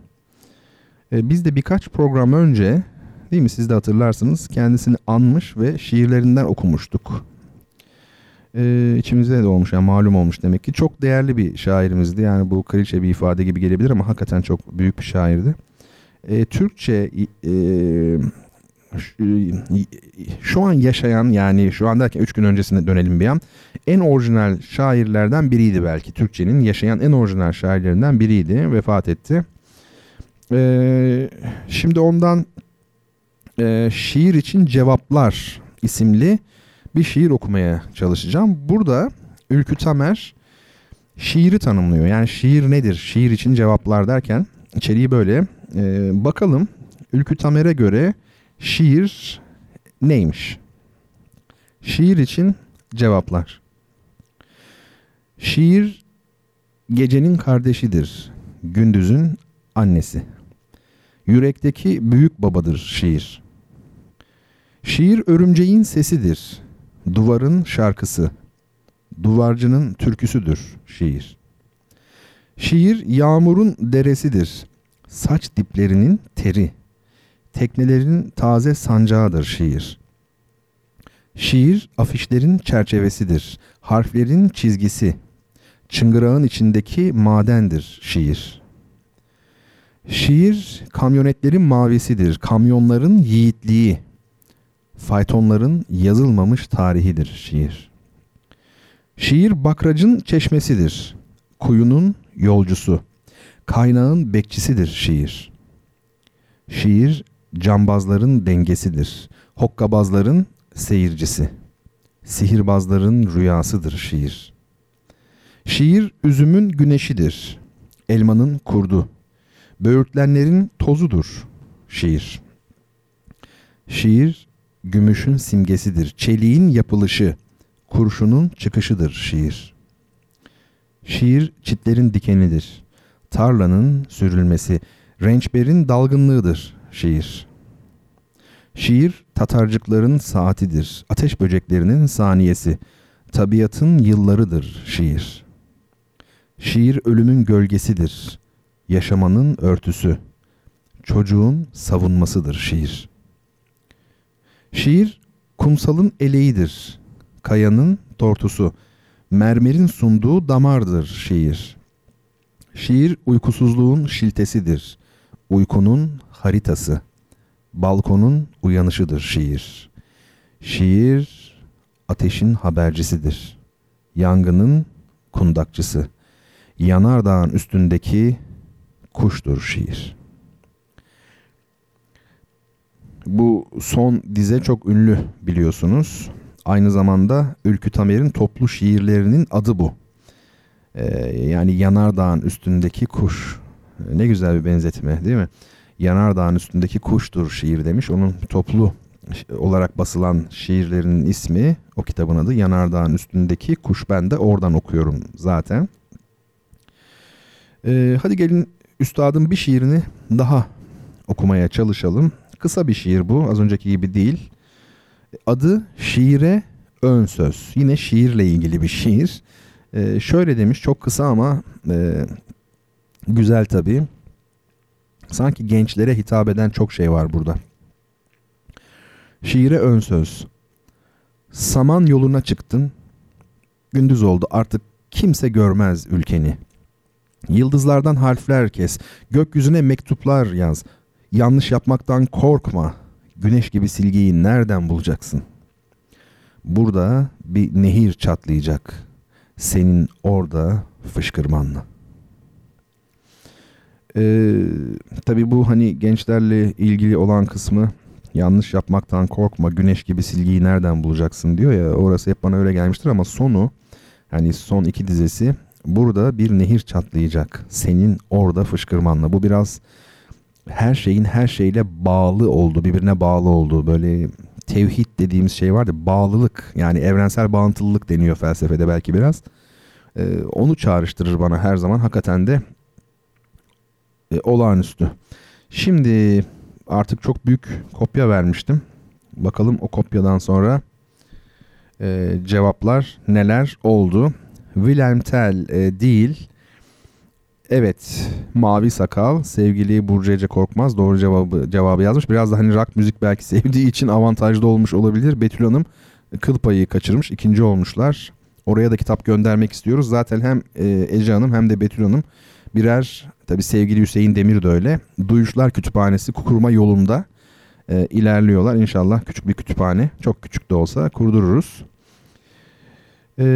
E, biz de birkaç program önce değil mi siz de hatırlarsınız kendisini anmış ve şiirlerinden okumuştuk. Ee, içimizde de olmuş yani malum olmuş demek ki. Çok değerli bir şairimizdi. Yani bu klişe bir ifade gibi gelebilir ama hakikaten çok büyük bir şairdi. Ee, Türkçe e, şu an yaşayan yani şu an derken 3 gün öncesine dönelim bir an. En orijinal şairlerden biriydi belki. Türkçenin yaşayan en orijinal şairlerinden biriydi. Vefat etti. Ee, şimdi ondan e, Şiir için Cevaplar isimli bir şiir okumaya çalışacağım. Burada Ülkü Tamer şiiri tanımlıyor. Yani şiir nedir? Şiir için cevaplar derken içeriği böyle. Ee, bakalım Ülkü Tamer'e göre şiir neymiş? Şiir için cevaplar. Şiir gecenin kardeşidir, gündüzün annesi. Yürekteki büyük babadır şiir. Şiir örümceğin sesidir, duvarın şarkısı, duvarcının türküsüdür şiir. Şiir yağmurun deresidir, saç diplerinin teri, teknelerin taze sancağıdır şiir. Şiir afişlerin çerçevesidir, harflerin çizgisi, çıngırağın içindeki madendir şiir. Şiir kamyonetlerin mavisidir, kamyonların yiğitliği, faytonların yazılmamış tarihidir şiir. Şiir bakracın çeşmesidir, kuyunun yolcusu, kaynağın bekçisidir şiir. Şiir cambazların dengesidir, hokkabazların seyircisi, sihirbazların rüyasıdır şiir. Şiir üzümün güneşidir, elmanın kurdu, böğürtlenlerin tozudur şiir. Şiir gümüşün simgesidir, çeliğin yapılışı, kurşunun çıkışıdır şiir. Şiir çitlerin dikenidir, tarlanın sürülmesi, rençberin dalgınlığıdır şiir. Şiir Tatarcıkların saatidir, ateş böceklerinin saniyesi, tabiatın yıllarıdır şiir. Şiir ölümün gölgesidir, yaşamanın örtüsü, çocuğun savunmasıdır şiir. Şiir kumsalın eleğidir, kayanın tortusu, mermerin sunduğu damardır şiir. Şiir uykusuzluğun şiltesidir. Uykunun haritası. Balkonun uyanışıdır şiir. Şiir ateşin habercisidir. Yangının kundakçısı. Yanardağın üstündeki kuştur şiir. Bu son dize çok ünlü biliyorsunuz. Aynı zamanda Ülkü Tamer'in toplu şiirlerinin adı bu. Ee, yani Yanardağ'ın üstündeki kuş. Ne güzel bir benzetme değil mi? Yanardağ'ın üstündeki kuştur şiir demiş. Onun toplu olarak basılan şiirlerinin ismi, o kitabın adı Yanardağ'ın üstündeki kuş. Ben de oradan okuyorum zaten. Ee, hadi gelin üstadın bir şiirini daha okumaya çalışalım. Kısa bir şiir bu, az önceki gibi değil. Adı Şiire Ön Söz. Yine şiirle ilgili bir şiir. Ee, şöyle demiş, çok kısa ama e, güzel tabii. Sanki gençlere hitap eden çok şey var burada. Şiire ön söz. Saman yoluna çıktın. Gündüz oldu artık kimse görmez ülkeni. Yıldızlardan harfler kes. Gökyüzüne mektuplar yaz. Yanlış yapmaktan korkma. Güneş gibi silgiyi nereden bulacaksın? Burada bir nehir çatlayacak. Senin orada fışkırmanla. Ee, tabii bu hani gençlerle ilgili olan kısmı yanlış yapmaktan korkma güneş gibi silgiyi nereden bulacaksın diyor ya orası hep bana öyle gelmiştir ama sonu hani son iki dizesi burada bir nehir çatlayacak senin orada fışkırmanla. Bu biraz her şeyin her şeyle bağlı oldu birbirine bağlı olduğu böyle tevhid dediğimiz şey vardı bağlılık yani evrensel bağıntılılık deniyor felsefede belki biraz. Ee, onu çağrıştırır bana her zaman. Hakikaten de e, olağanüstü. Şimdi artık çok büyük kopya vermiştim. Bakalım o kopyadan sonra e, cevaplar neler oldu. Wilhelm Tell e, değil. Evet, Mavi Sakal, sevgili Burcu Ece Korkmaz doğru cevabı cevabı yazmış. Biraz da hani rock müzik belki sevdiği için avantajlı olmuş olabilir. Betül Hanım kıl payı kaçırmış, ikinci olmuşlar. Oraya da kitap göndermek istiyoruz. Zaten hem e, Ece Hanım hem de Betül Hanım birer tabi sevgili Hüseyin Demir de öyle. Duyuşlar Kütüphanesi kurma yolunda e, ilerliyorlar. İnşallah küçük bir kütüphane çok küçük de olsa kurdururuz. E,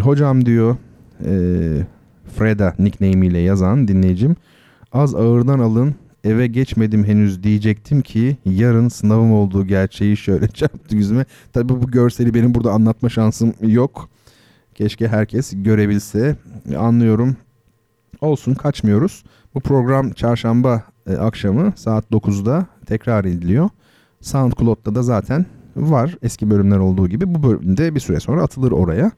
hocam diyor e, Freda nickname ile yazan dinleyicim az ağırdan alın eve geçmedim henüz diyecektim ki yarın sınavım olduğu gerçeği şöyle çarptı yüzüme. Tabi bu görseli benim burada anlatma şansım yok. Keşke herkes görebilse. Anlıyorum. Olsun kaçmıyoruz. Bu program çarşamba e, akşamı saat 9'da tekrar ediliyor. SoundCloud'da da zaten var eski bölümler olduğu gibi. Bu bölümde bir süre sonra atılır oraya.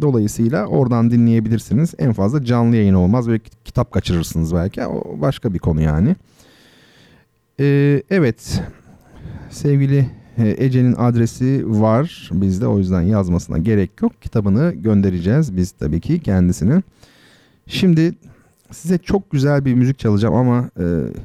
Dolayısıyla oradan dinleyebilirsiniz. En fazla canlı yayın olmaz ve kitap kaçırırsınız belki. O başka bir konu yani. Ee, evet sevgili Ece'nin adresi var bizde o yüzden yazmasına gerek yok. Kitabını göndereceğiz biz tabii ki kendisine. Şimdi size çok güzel bir müzik çalacağım ama e,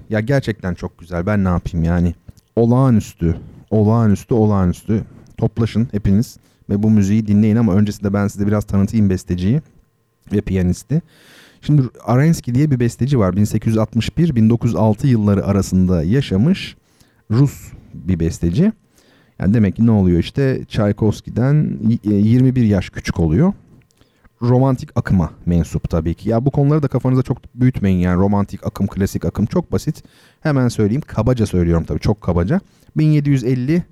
ya gerçekten çok güzel. Ben ne yapayım yani? Olağanüstü, olağanüstü, olağanüstü. Toplaşın hepiniz ve bu müziği dinleyin ama öncesinde ben size biraz tanıtayım besteciyi ve piyanisti. Şimdi Arensky diye bir besteci var. 1861-1906 yılları arasında yaşamış Rus bir besteci. Yani demek ki ne oluyor işte Tchaikovsky'den 21 yaş küçük oluyor. Romantik akıma mensup tabii ki. Ya bu konuları da kafanıza çok büyütmeyin yani romantik akım, klasik akım çok basit. Hemen söyleyeyim kabaca söylüyorum tabii çok kabaca. 1750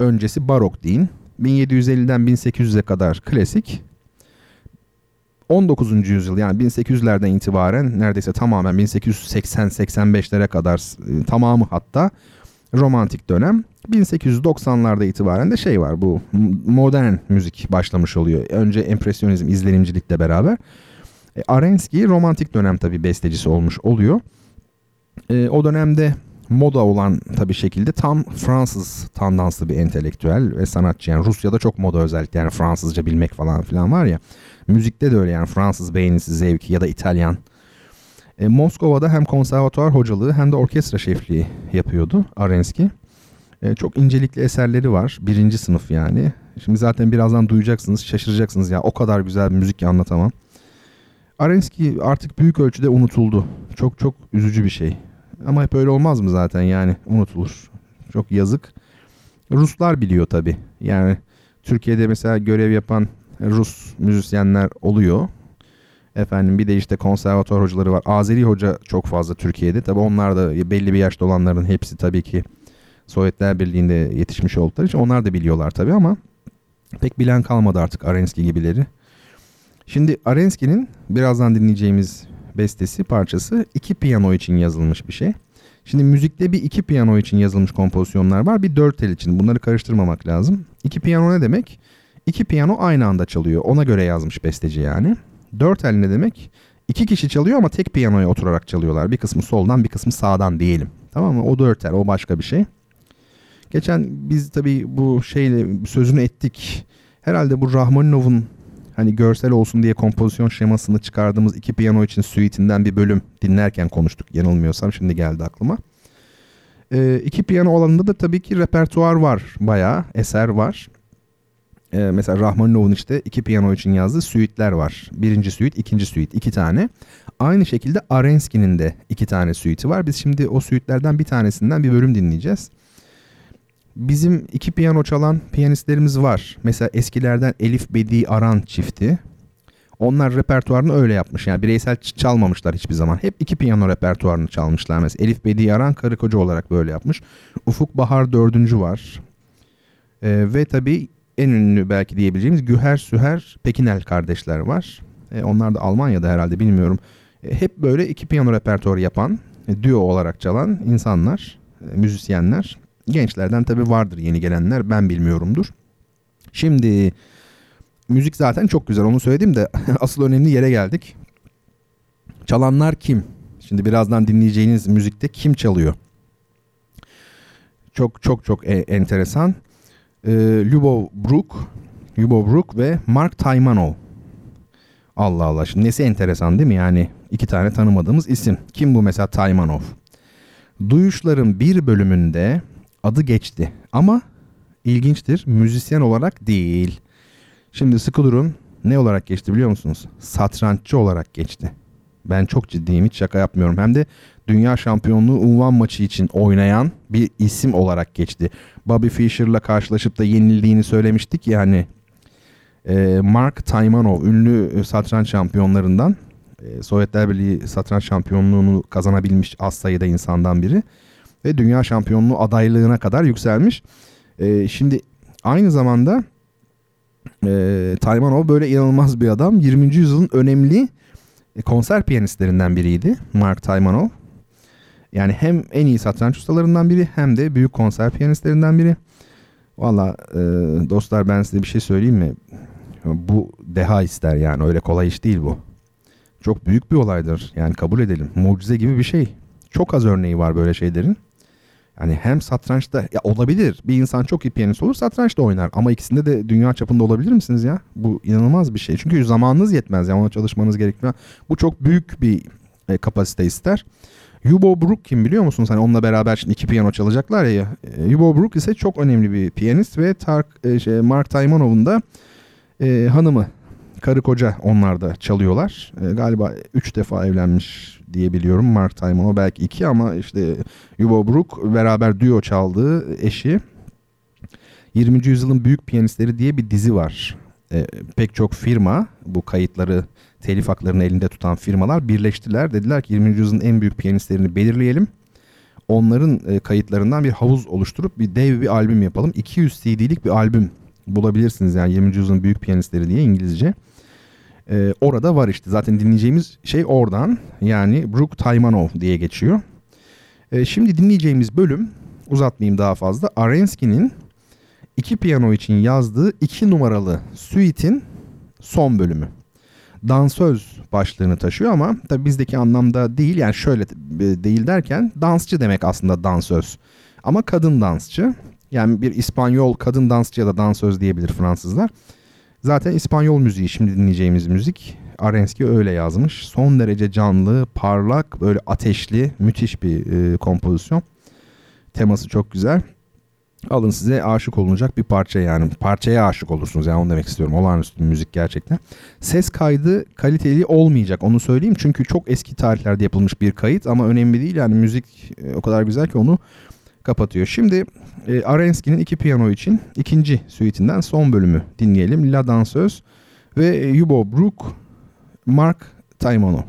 öncesi barok deyin. 1750'den 1800'e kadar klasik. 19. yüzyıl yani 1800'lerden itibaren neredeyse tamamen 1880-85'lere kadar e, tamamı hatta romantik dönem. 1890'larda itibaren de şey var bu modern müzik başlamış oluyor. Önce empresyonizm, izlenimcilikle beraber. E, Arensky romantik dönem tabii bestecisi olmuş oluyor. E, o dönemde moda olan tabii şekilde tam Fransız tandanslı bir entelektüel ve sanatçı. Yani Rusya'da çok moda özellikle yani Fransızca bilmek falan filan var ya. Müzikte de öyle yani Fransız beğenisi, zevki ya da İtalyan. E, Moskova'da hem konservatuar hocalığı hem de orkestra şefliği yapıyordu Arensky. E, çok incelikli eserleri var. Birinci sınıf yani. Şimdi zaten birazdan duyacaksınız, şaşıracaksınız ya. O kadar güzel bir müzik ki anlatamam. Arenski artık büyük ölçüde unutuldu. Çok çok üzücü bir şey. Ama hep öyle olmaz mı zaten yani unutulur. Çok yazık. Ruslar biliyor tabi. Yani Türkiye'de mesela görev yapan Rus müzisyenler oluyor. Efendim bir de işte konservatuar hocaları var. Azeri hoca çok fazla Türkiye'de. Tabi onlar da belli bir yaşta olanların hepsi tabii ki Sovyetler Birliği'nde yetişmiş oldukları için onlar da biliyorlar tabi ama pek bilen kalmadı artık Arenski gibileri. Şimdi Arenski'nin birazdan dinleyeceğimiz bestesi parçası iki piyano için yazılmış bir şey. Şimdi müzikte bir iki piyano için yazılmış kompozisyonlar var. Bir dört tel için. Bunları karıştırmamak lazım. İki piyano ne demek? İki piyano aynı anda çalıyor. Ona göre yazmış besteci yani. Dört el ne demek? İki kişi çalıyor ama tek piyanoya oturarak çalıyorlar. Bir kısmı soldan bir kısmı sağdan diyelim. Tamam mı? O dört el o başka bir şey. Geçen biz tabii bu şeyle sözünü ettik. Herhalde bu Rahmaninov'un hani görsel olsun diye kompozisyon şemasını çıkardığımız iki piyano için suite'inden bir bölüm dinlerken konuştuk. Yanılmıyorsam şimdi geldi aklıma. Ee, iki piyano alanında da tabii ki repertuar var. Bayağı eser var. Ee, mesela Rahmaninov'un işte iki piyano için yazdığı suite'ler var. Birinci suite, ikinci suite. iki tane. Aynı şekilde Arenski'nin de iki tane suite'i var. Biz şimdi o suite'lerden bir tanesinden bir bölüm dinleyeceğiz. Bizim iki piyano çalan piyanistlerimiz var. Mesela eskilerden Elif Bedi Aran çifti. Onlar repertuarını öyle yapmış. Yani bireysel çalmamışlar hiçbir zaman. Hep iki piyano repertuarını çalmışlar. Mesela Elif Bedi Aran karı koca olarak böyle yapmış. Ufuk Bahar dördüncü var. Ee, ve tabii en ünlü belki diyebileceğimiz Güher Süher Pekinel kardeşler var. Ee, onlar da Almanya'da herhalde bilmiyorum. Ee, hep böyle iki piyano repertuarı yapan, e, duo olarak çalan insanlar, e, müzisyenler. Gençlerden tabii vardır yeni gelenler ben bilmiyorumdur. Şimdi müzik zaten çok güzel onu söyledim de asıl önemli yere geldik. Çalanlar kim? Şimdi birazdan dinleyeceğiniz müzikte kim çalıyor? Çok çok çok e- enteresan. Ee, Lubov Brook, Lubov Brook ve Mark Taymanov. Allah Allah şimdi nesi enteresan değil mi? Yani iki tane tanımadığımız isim. Kim bu mesela Taymanov? Duyuşların bir bölümünde adı geçti ama ilginçtir müzisyen olarak değil. Şimdi sıkı durun ne olarak geçti biliyor musunuz? Satranççı olarak geçti. Ben çok ciddiyim hiç şaka yapmıyorum. Hem de dünya şampiyonluğu unvan maçı için oynayan bir isim olarak geçti. Bobby Fischer'la karşılaşıp da yenildiğini söylemiştik yani. E, Mark Taymanov ünlü satranç şampiyonlarından. E, Sovyetler Birliği satranç şampiyonluğunu kazanabilmiş az sayıda insandan biri ve dünya şampiyonluğu adaylığına kadar yükselmiş. E, şimdi aynı zamanda e, Taymanov böyle inanılmaz bir adam. 20. yüzyılın önemli e, konser piyanistlerinden biriydi Mark Taymanov. Yani hem en iyi satranç ustalarından biri hem de büyük konser piyanistlerinden biri. Valla e, dostlar ben size bir şey söyleyeyim mi? Bu deha ister yani öyle kolay iş değil bu. Çok büyük bir olaydır yani kabul edelim. Mucize gibi bir şey. Çok az örneği var böyle şeylerin. Yani hem satrançta ya olabilir. Bir insan çok iyi piyanist olur satrançta oynar. Ama ikisinde de dünya çapında olabilir misiniz ya? Bu inanılmaz bir şey. Çünkü zamanınız yetmez. Yani ona çalışmanız gerekiyor. Bu çok büyük bir e, kapasite ister. Yubo Brook kim biliyor musunuz? Hani onunla beraber şimdi iki piyano çalacaklar ya. E, Yubo Brook ise çok önemli bir piyanist ve Tark, e, şey, Mark Taymanov'un da e, hanımı. Karı koca onlar da çalıyorlar. E, galiba üç defa evlenmiş diye biliyorum. Mark Taymanov belki iki ama işte Yubo Brook beraber duo çaldığı eşi. 20. yüzyılın büyük piyanistleri diye bir dizi var. E, pek çok firma bu kayıtları telif haklarını elinde tutan firmalar birleştiler. Dediler ki 20. yüzyılın en büyük piyanistlerini belirleyelim. Onların e, kayıtlarından bir havuz oluşturup bir dev bir albüm yapalım. 200 CD'lik bir albüm bulabilirsiniz yani 20. yüzyılın büyük piyanistleri diye İngilizce. Ee, orada var işte zaten dinleyeceğimiz şey oradan yani Brook Taymanov diye geçiyor. Ee, şimdi dinleyeceğimiz bölüm uzatmayayım daha fazla. Arenski'nin iki piyano için yazdığı iki numaralı suite'in son bölümü. Dansöz başlığını taşıyor ama tabi bizdeki anlamda değil yani şöyle e, değil derken dansçı demek aslında dansöz. Ama kadın dansçı. Yani bir İspanyol kadın dansçı ya da dansöz diyebilir Fransızlar. Zaten İspanyol müziği şimdi dinleyeceğimiz müzik. Arenski öyle yazmış. Son derece canlı, parlak, böyle ateşli, müthiş bir e, kompozisyon. Teması çok güzel. Alın size aşık olunacak bir parça yani. Parçaya aşık olursunuz yani onu demek istiyorum. Olağanüstü bir müzik gerçekten. Ses kaydı kaliteli olmayacak onu söyleyeyim. Çünkü çok eski tarihlerde yapılmış bir kayıt ama önemli değil. Yani müzik e, o kadar güzel ki onu kapatıyor. Şimdi e, Arensky'nin iki piyano için ikinci suite'inden son bölümü dinleyelim. La Danseuse ve Yubo Brook, Mark Taimono.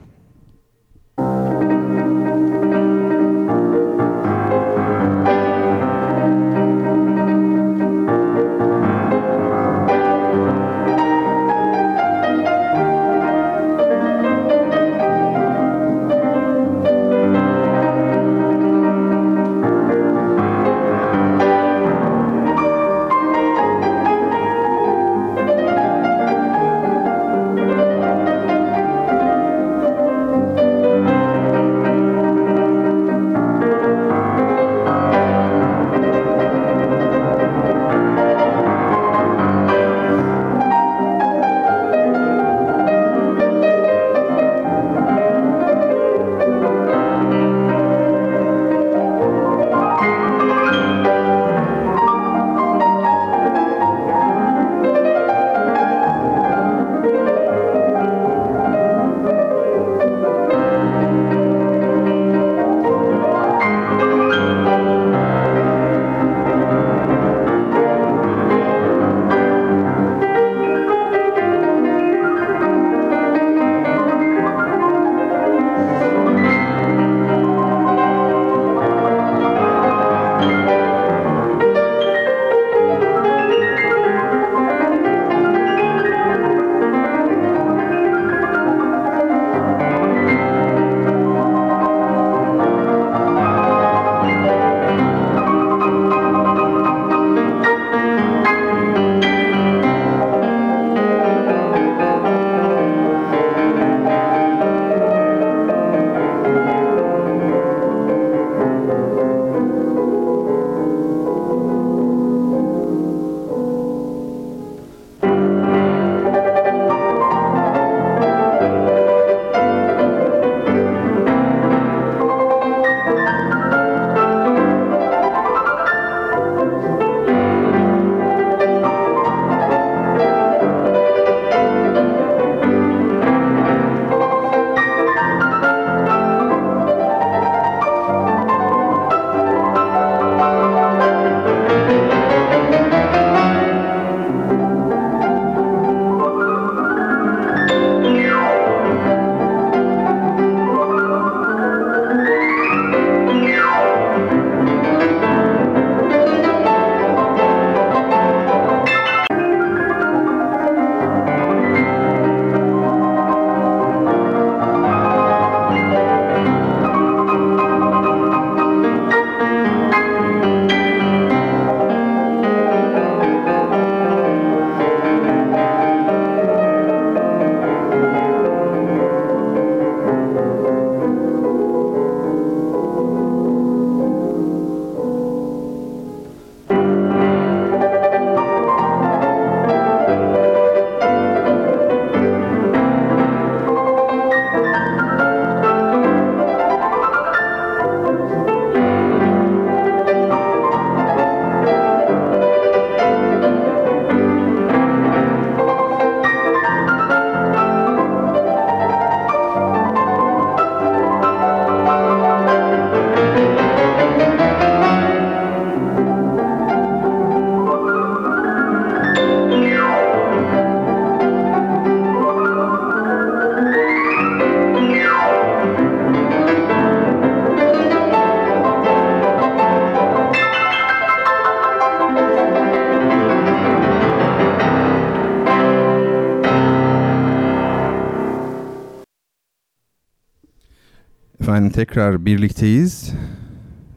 Efendim tekrar birlikteyiz.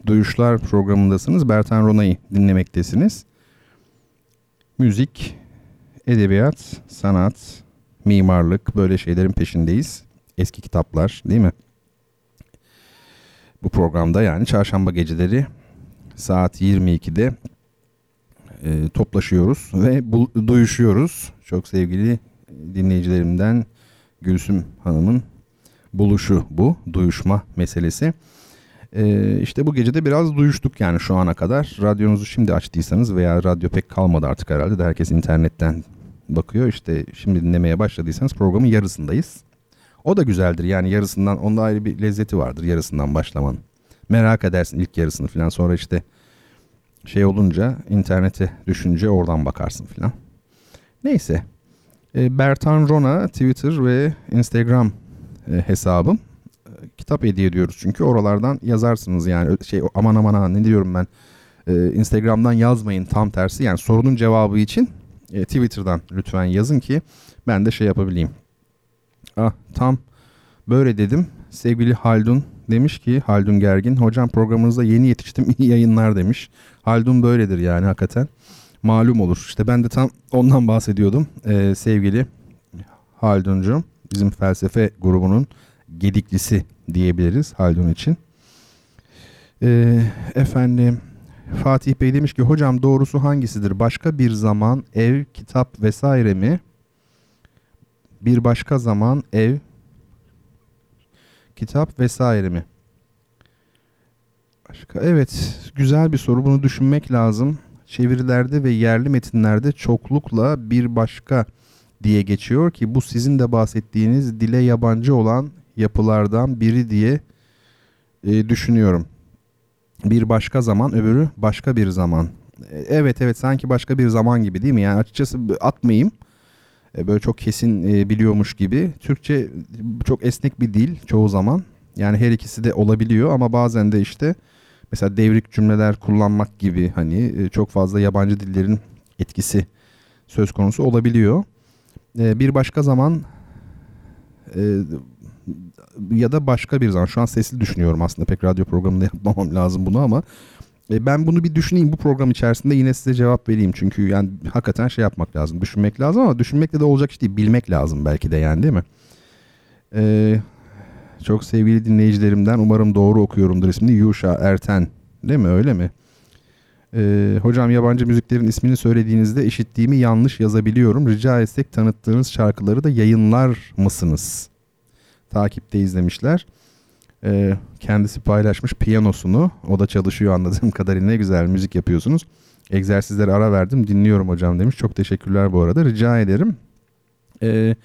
Duyuşlar programındasınız. Bertan Rona'yı dinlemektesiniz. Müzik, edebiyat, sanat, mimarlık böyle şeylerin peşindeyiz. Eski kitaplar değil mi? Bu programda yani çarşamba geceleri saat 22'de e, toplaşıyoruz ve bu, duyuşuyoruz. Çok sevgili dinleyicilerimden Gülsüm Hanım'ın buluşu bu, duyuşma meselesi. Ee, işte bu gece de biraz duyuştuk yani şu ana kadar. Radyonuzu şimdi açtıysanız veya radyo pek kalmadı artık herhalde de herkes internetten bakıyor. İşte şimdi dinlemeye başladıysanız programın yarısındayız. O da güzeldir yani yarısından onda ayrı bir lezzeti vardır yarısından başlamanın. Merak edersin ilk yarısını falan sonra işte şey olunca internete düşünce oradan bakarsın falan. Neyse. E, Bertan Rona Twitter ve Instagram hesabım. E, kitap hediye ediyoruz çünkü oralardan yazarsınız yani şey aman aman aman ne diyorum ben. E, Instagram'dan yazmayın tam tersi yani sorunun cevabı için e, Twitter'dan lütfen yazın ki ben de şey yapabileyim. Ah tam böyle dedim. Sevgili Haldun demiş ki Haldun Gergin hocam programınızda yeni yetiştim iyi yayınlar demiş. Haldun böyledir yani hakikaten malum olur. İşte ben de tam ondan bahsediyordum ee, sevgili Haldun'cum bizim felsefe grubunun gediklisi diyebiliriz Haldun için. Ee, efendim Fatih Bey demiş ki hocam doğrusu hangisidir? Başka bir zaman ev, kitap vesaire mi? Bir başka zaman ev, kitap vesaire mi? Başka evet güzel bir soru bunu düşünmek lazım. Çevirilerde ve yerli metinlerde çoklukla bir başka diye geçiyor ki bu sizin de bahsettiğiniz dile yabancı olan yapılardan biri diye e, düşünüyorum. Bir başka zaman öbürü başka bir zaman. E, evet evet sanki başka bir zaman gibi değil mi? Yani açıkçası atmayayım. E, böyle çok kesin e, biliyormuş gibi. Türkçe çok esnek bir dil çoğu zaman. Yani her ikisi de olabiliyor ama bazen de işte mesela devrik cümleler kullanmak gibi hani çok fazla yabancı dillerin etkisi söz konusu olabiliyor. E, bir başka zaman e, ya da başka bir zaman şu an sesli düşünüyorum aslında pek radyo programında yapmamam lazım bunu ama e, ben bunu bir düşüneyim bu program içerisinde yine size cevap vereyim. Çünkü yani hakikaten şey yapmak lazım. Düşünmek lazım ama düşünmekle de olacak iş değil. Bilmek lazım belki de yani değil mi? Ee, çok sevgili dinleyicilerimden umarım doğru okuyorumdur ismini. Yuşa Erten değil mi öyle mi? Ee, hocam yabancı müziklerin ismini söylediğinizde işittiğimi yanlış yazabiliyorum. Rica etsek tanıttığınız şarkıları da yayınlar mısınız? Takipte izlemişler. Ee, kendisi paylaşmış piyanosunu. O da çalışıyor anladığım kadarıyla ne güzel müzik yapıyorsunuz. Egzersizlere ara verdim dinliyorum hocam demiş. Çok teşekkürler bu arada rica ederim. Ee,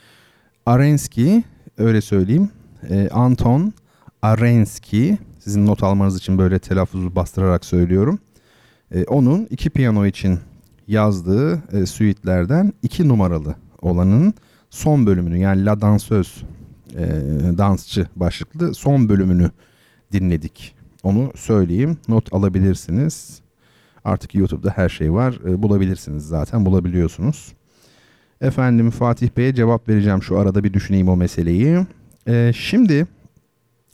Arenski öyle söyleyeyim. Ee, Anton Arenski sizin not almanız için böyle telaffuzu bastırarak söylüyorum. Ee, onun iki piyano için yazdığı e, suite'lerden iki numaralı olanın son bölümünü yani La Danseuse e, dansçı başlıklı son bölümünü dinledik. Onu söyleyeyim. Not alabilirsiniz. Artık YouTube'da her şey var. E, bulabilirsiniz zaten. Bulabiliyorsunuz. Efendim Fatih Bey'e cevap vereceğim. Şu arada bir düşüneyim o meseleyi. E, şimdi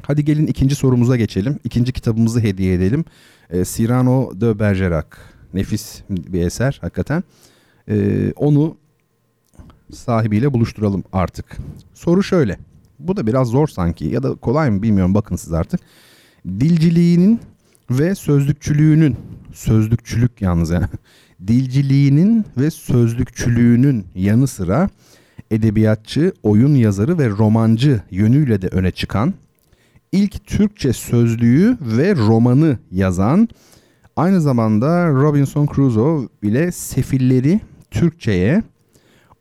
hadi gelin ikinci sorumuza geçelim. İkinci kitabımızı hediye edelim. E, Cyrano de Bergerac. Nefis bir eser hakikaten. E, onu sahibiyle buluşturalım artık. Soru şöyle. Bu da biraz zor sanki ya da kolay mı bilmiyorum bakın siz artık. Dilciliğinin ve sözlükçülüğünün sözlükçülük yalnız yani dilciliğinin ve sözlükçülüğünün yanı sıra edebiyatçı, oyun yazarı ve romancı yönüyle de öne çıkan ilk Türkçe sözlüğü ve romanı yazan aynı zamanda Robinson Crusoe ile Sefilleri Türkçe'ye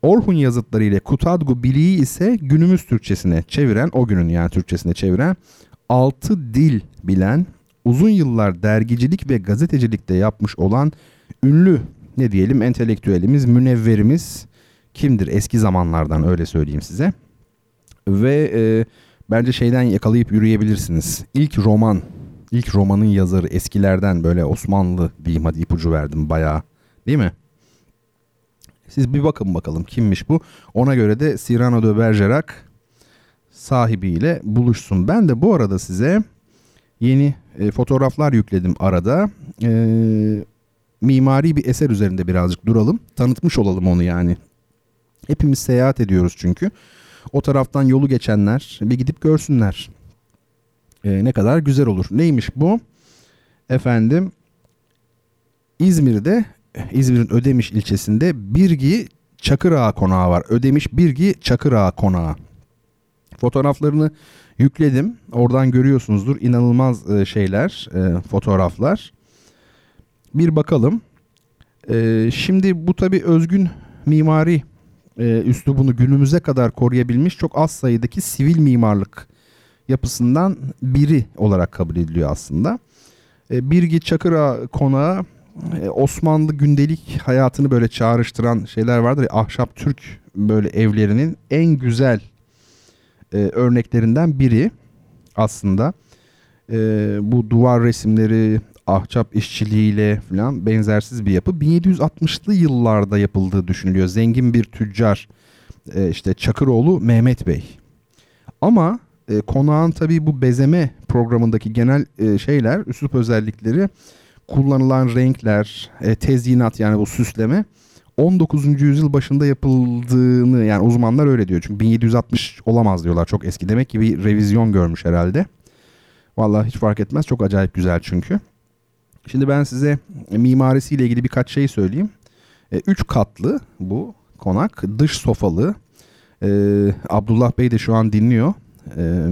Orhun yazıtları ile Kutadgu Biliği ise günümüz Türkçesine çeviren, o günün yani Türkçesine çeviren, altı dil bilen, uzun yıllar dergicilik ve gazetecilikte yapmış olan ünlü ne diyelim entelektüelimiz, münevverimiz kimdir eski zamanlardan öyle söyleyeyim size. Ve e, bence şeyden yakalayıp yürüyebilirsiniz. İlk roman, ilk romanın yazarı eskilerden böyle Osmanlı diyeyim hadi ipucu verdim bayağı değil mi? Siz bir bakın bakalım kimmiş bu. Ona göre de Cyrano de Bergerac sahibiyle buluşsun. Ben de bu arada size yeni e, fotoğraflar yükledim arada. E, mimari bir eser üzerinde birazcık duralım. Tanıtmış olalım onu yani. Hepimiz seyahat ediyoruz çünkü. O taraftan yolu geçenler bir gidip görsünler. E, ne kadar güzel olur. Neymiş bu? Efendim İzmir'de İzmir'in Ödemiş ilçesinde Birgi Çakırağa Konağı var. Ödemiş Birgi Çakırağa Konağı. Fotoğraflarını yükledim. Oradan görüyorsunuzdur inanılmaz e, şeyler, e, fotoğraflar. Bir bakalım. E, şimdi bu tabi özgün mimari e, üslubunu günümüze kadar koruyabilmiş çok az sayıdaki sivil mimarlık yapısından biri olarak kabul ediliyor aslında. E, Birgi Çakıra konağı e, Osmanlı gündelik hayatını böyle çağrıştıran şeyler vardır ya ahşap Türk böyle evlerinin en güzel e, örneklerinden biri aslında. E, bu duvar resimleri ahşap işçiliğiyle falan benzersiz bir yapı. 1760'lı yıllarda yapıldığı düşünülüyor. Zengin bir tüccar e, işte Çakıroğlu Mehmet Bey. Ama e, konağın tabii bu bezeme programındaki genel e, şeyler, üslup özellikleri kullanılan renkler, e, tezyinat yani bu süsleme 19. yüzyıl başında yapıldığını yani uzmanlar öyle diyor. Çünkü 1760 olamaz diyorlar çok eski. Demek ki bir revizyon görmüş herhalde. Vallahi hiç fark etmez. Çok acayip güzel çünkü. Şimdi ben size mimarisiyle ilgili birkaç şey söyleyeyim. E, üç katlı bu konak. Dış sofalı. E, Abdullah Bey de şu an dinliyor. E,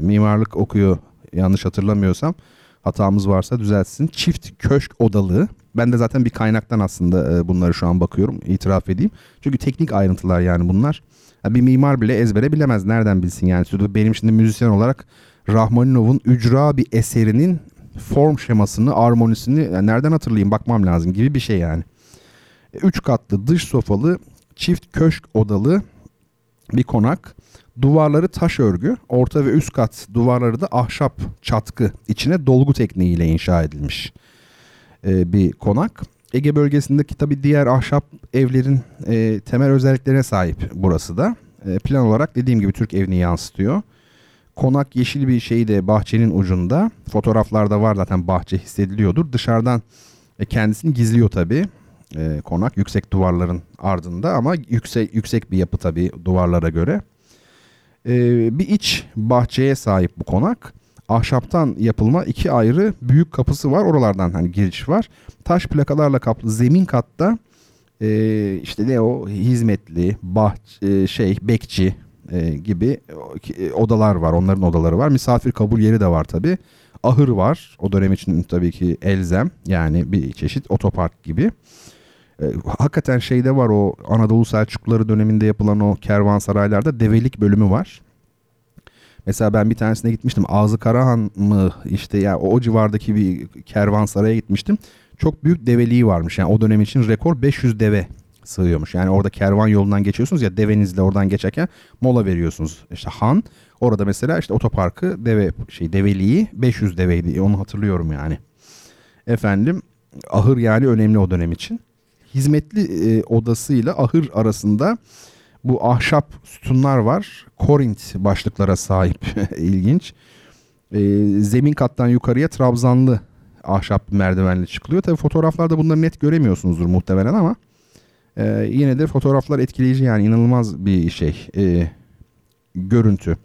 mimarlık okuyor yanlış hatırlamıyorsam. Hatamız varsa düzeltsin. Çift köşk odalı. Ben de zaten bir kaynaktan aslında e, bunları şu an bakıyorum. itiraf edeyim. Çünkü teknik ayrıntılar yani bunlar. Bir mimar bile ezbere bilemez. Nereden bilsin yani. Benim şimdi müzisyen olarak Rahmaninov'un ücra bir eserinin form şemasını, armonisini yani nereden hatırlayayım bakmam lazım gibi bir şey yani. Üç katlı dış sofalı çift köşk odalı bir konak. Duvarları taş örgü, orta ve üst kat duvarları da ahşap çatkı içine dolgu tekniğiyle inşa edilmiş e, bir konak. Ege bölgesindeki tabi diğer ahşap evlerin e, temel özelliklerine sahip burası da. E, plan olarak dediğim gibi Türk evini yansıtıyor. Konak yeşil bir şey de bahçenin ucunda. Fotoğraflarda var zaten bahçe hissediliyordur. Dışarıdan e, kendisini gizliyor tabi. E, konak yüksek duvarların ardında ama yüksek yüksek bir yapı tabi duvarlara göre. E, bir iç bahçeye sahip bu konak. Ahşaptan yapılma iki ayrı büyük kapısı var. Oralardan hani giriş var. Taş plakalarla kaplı zemin katta e, işte ne o hizmetli, bahç, e, şey bekçi e, gibi e, odalar var. Onların odaları var. Misafir kabul yeri de var tabi. Ahır var. O dönem için tabii ki elzem. Yani bir çeşit otopark gibi. E, hakikaten şeyde var o Anadolu Selçukluları döneminde yapılan o kervansaraylarda develik bölümü var. Mesela ben bir tanesine gitmiştim. Ağzı Karahan mı işte ya yani o civardaki bir kervansaraya gitmiştim. Çok büyük develiği varmış. Yani o dönem için rekor 500 deve sığıyormuş. Yani orada kervan yolundan geçiyorsunuz ya devenizle oradan geçerken mola veriyorsunuz. İşte Han orada mesela işte otoparkı deve şey develiği 500 deveydi. Onu hatırlıyorum yani. Efendim ahır yani önemli o dönem için. Hizmetli e, odasıyla ahır arasında bu ahşap sütunlar var. Korint başlıklara sahip. ilginç. E, zemin kattan yukarıya trabzanlı ahşap merdivenle çıkılıyor. Tabi fotoğraflarda bunları net göremiyorsunuzdur muhtemelen ama ee, yine de fotoğraflar etkileyici yani inanılmaz bir şey e, görüntü.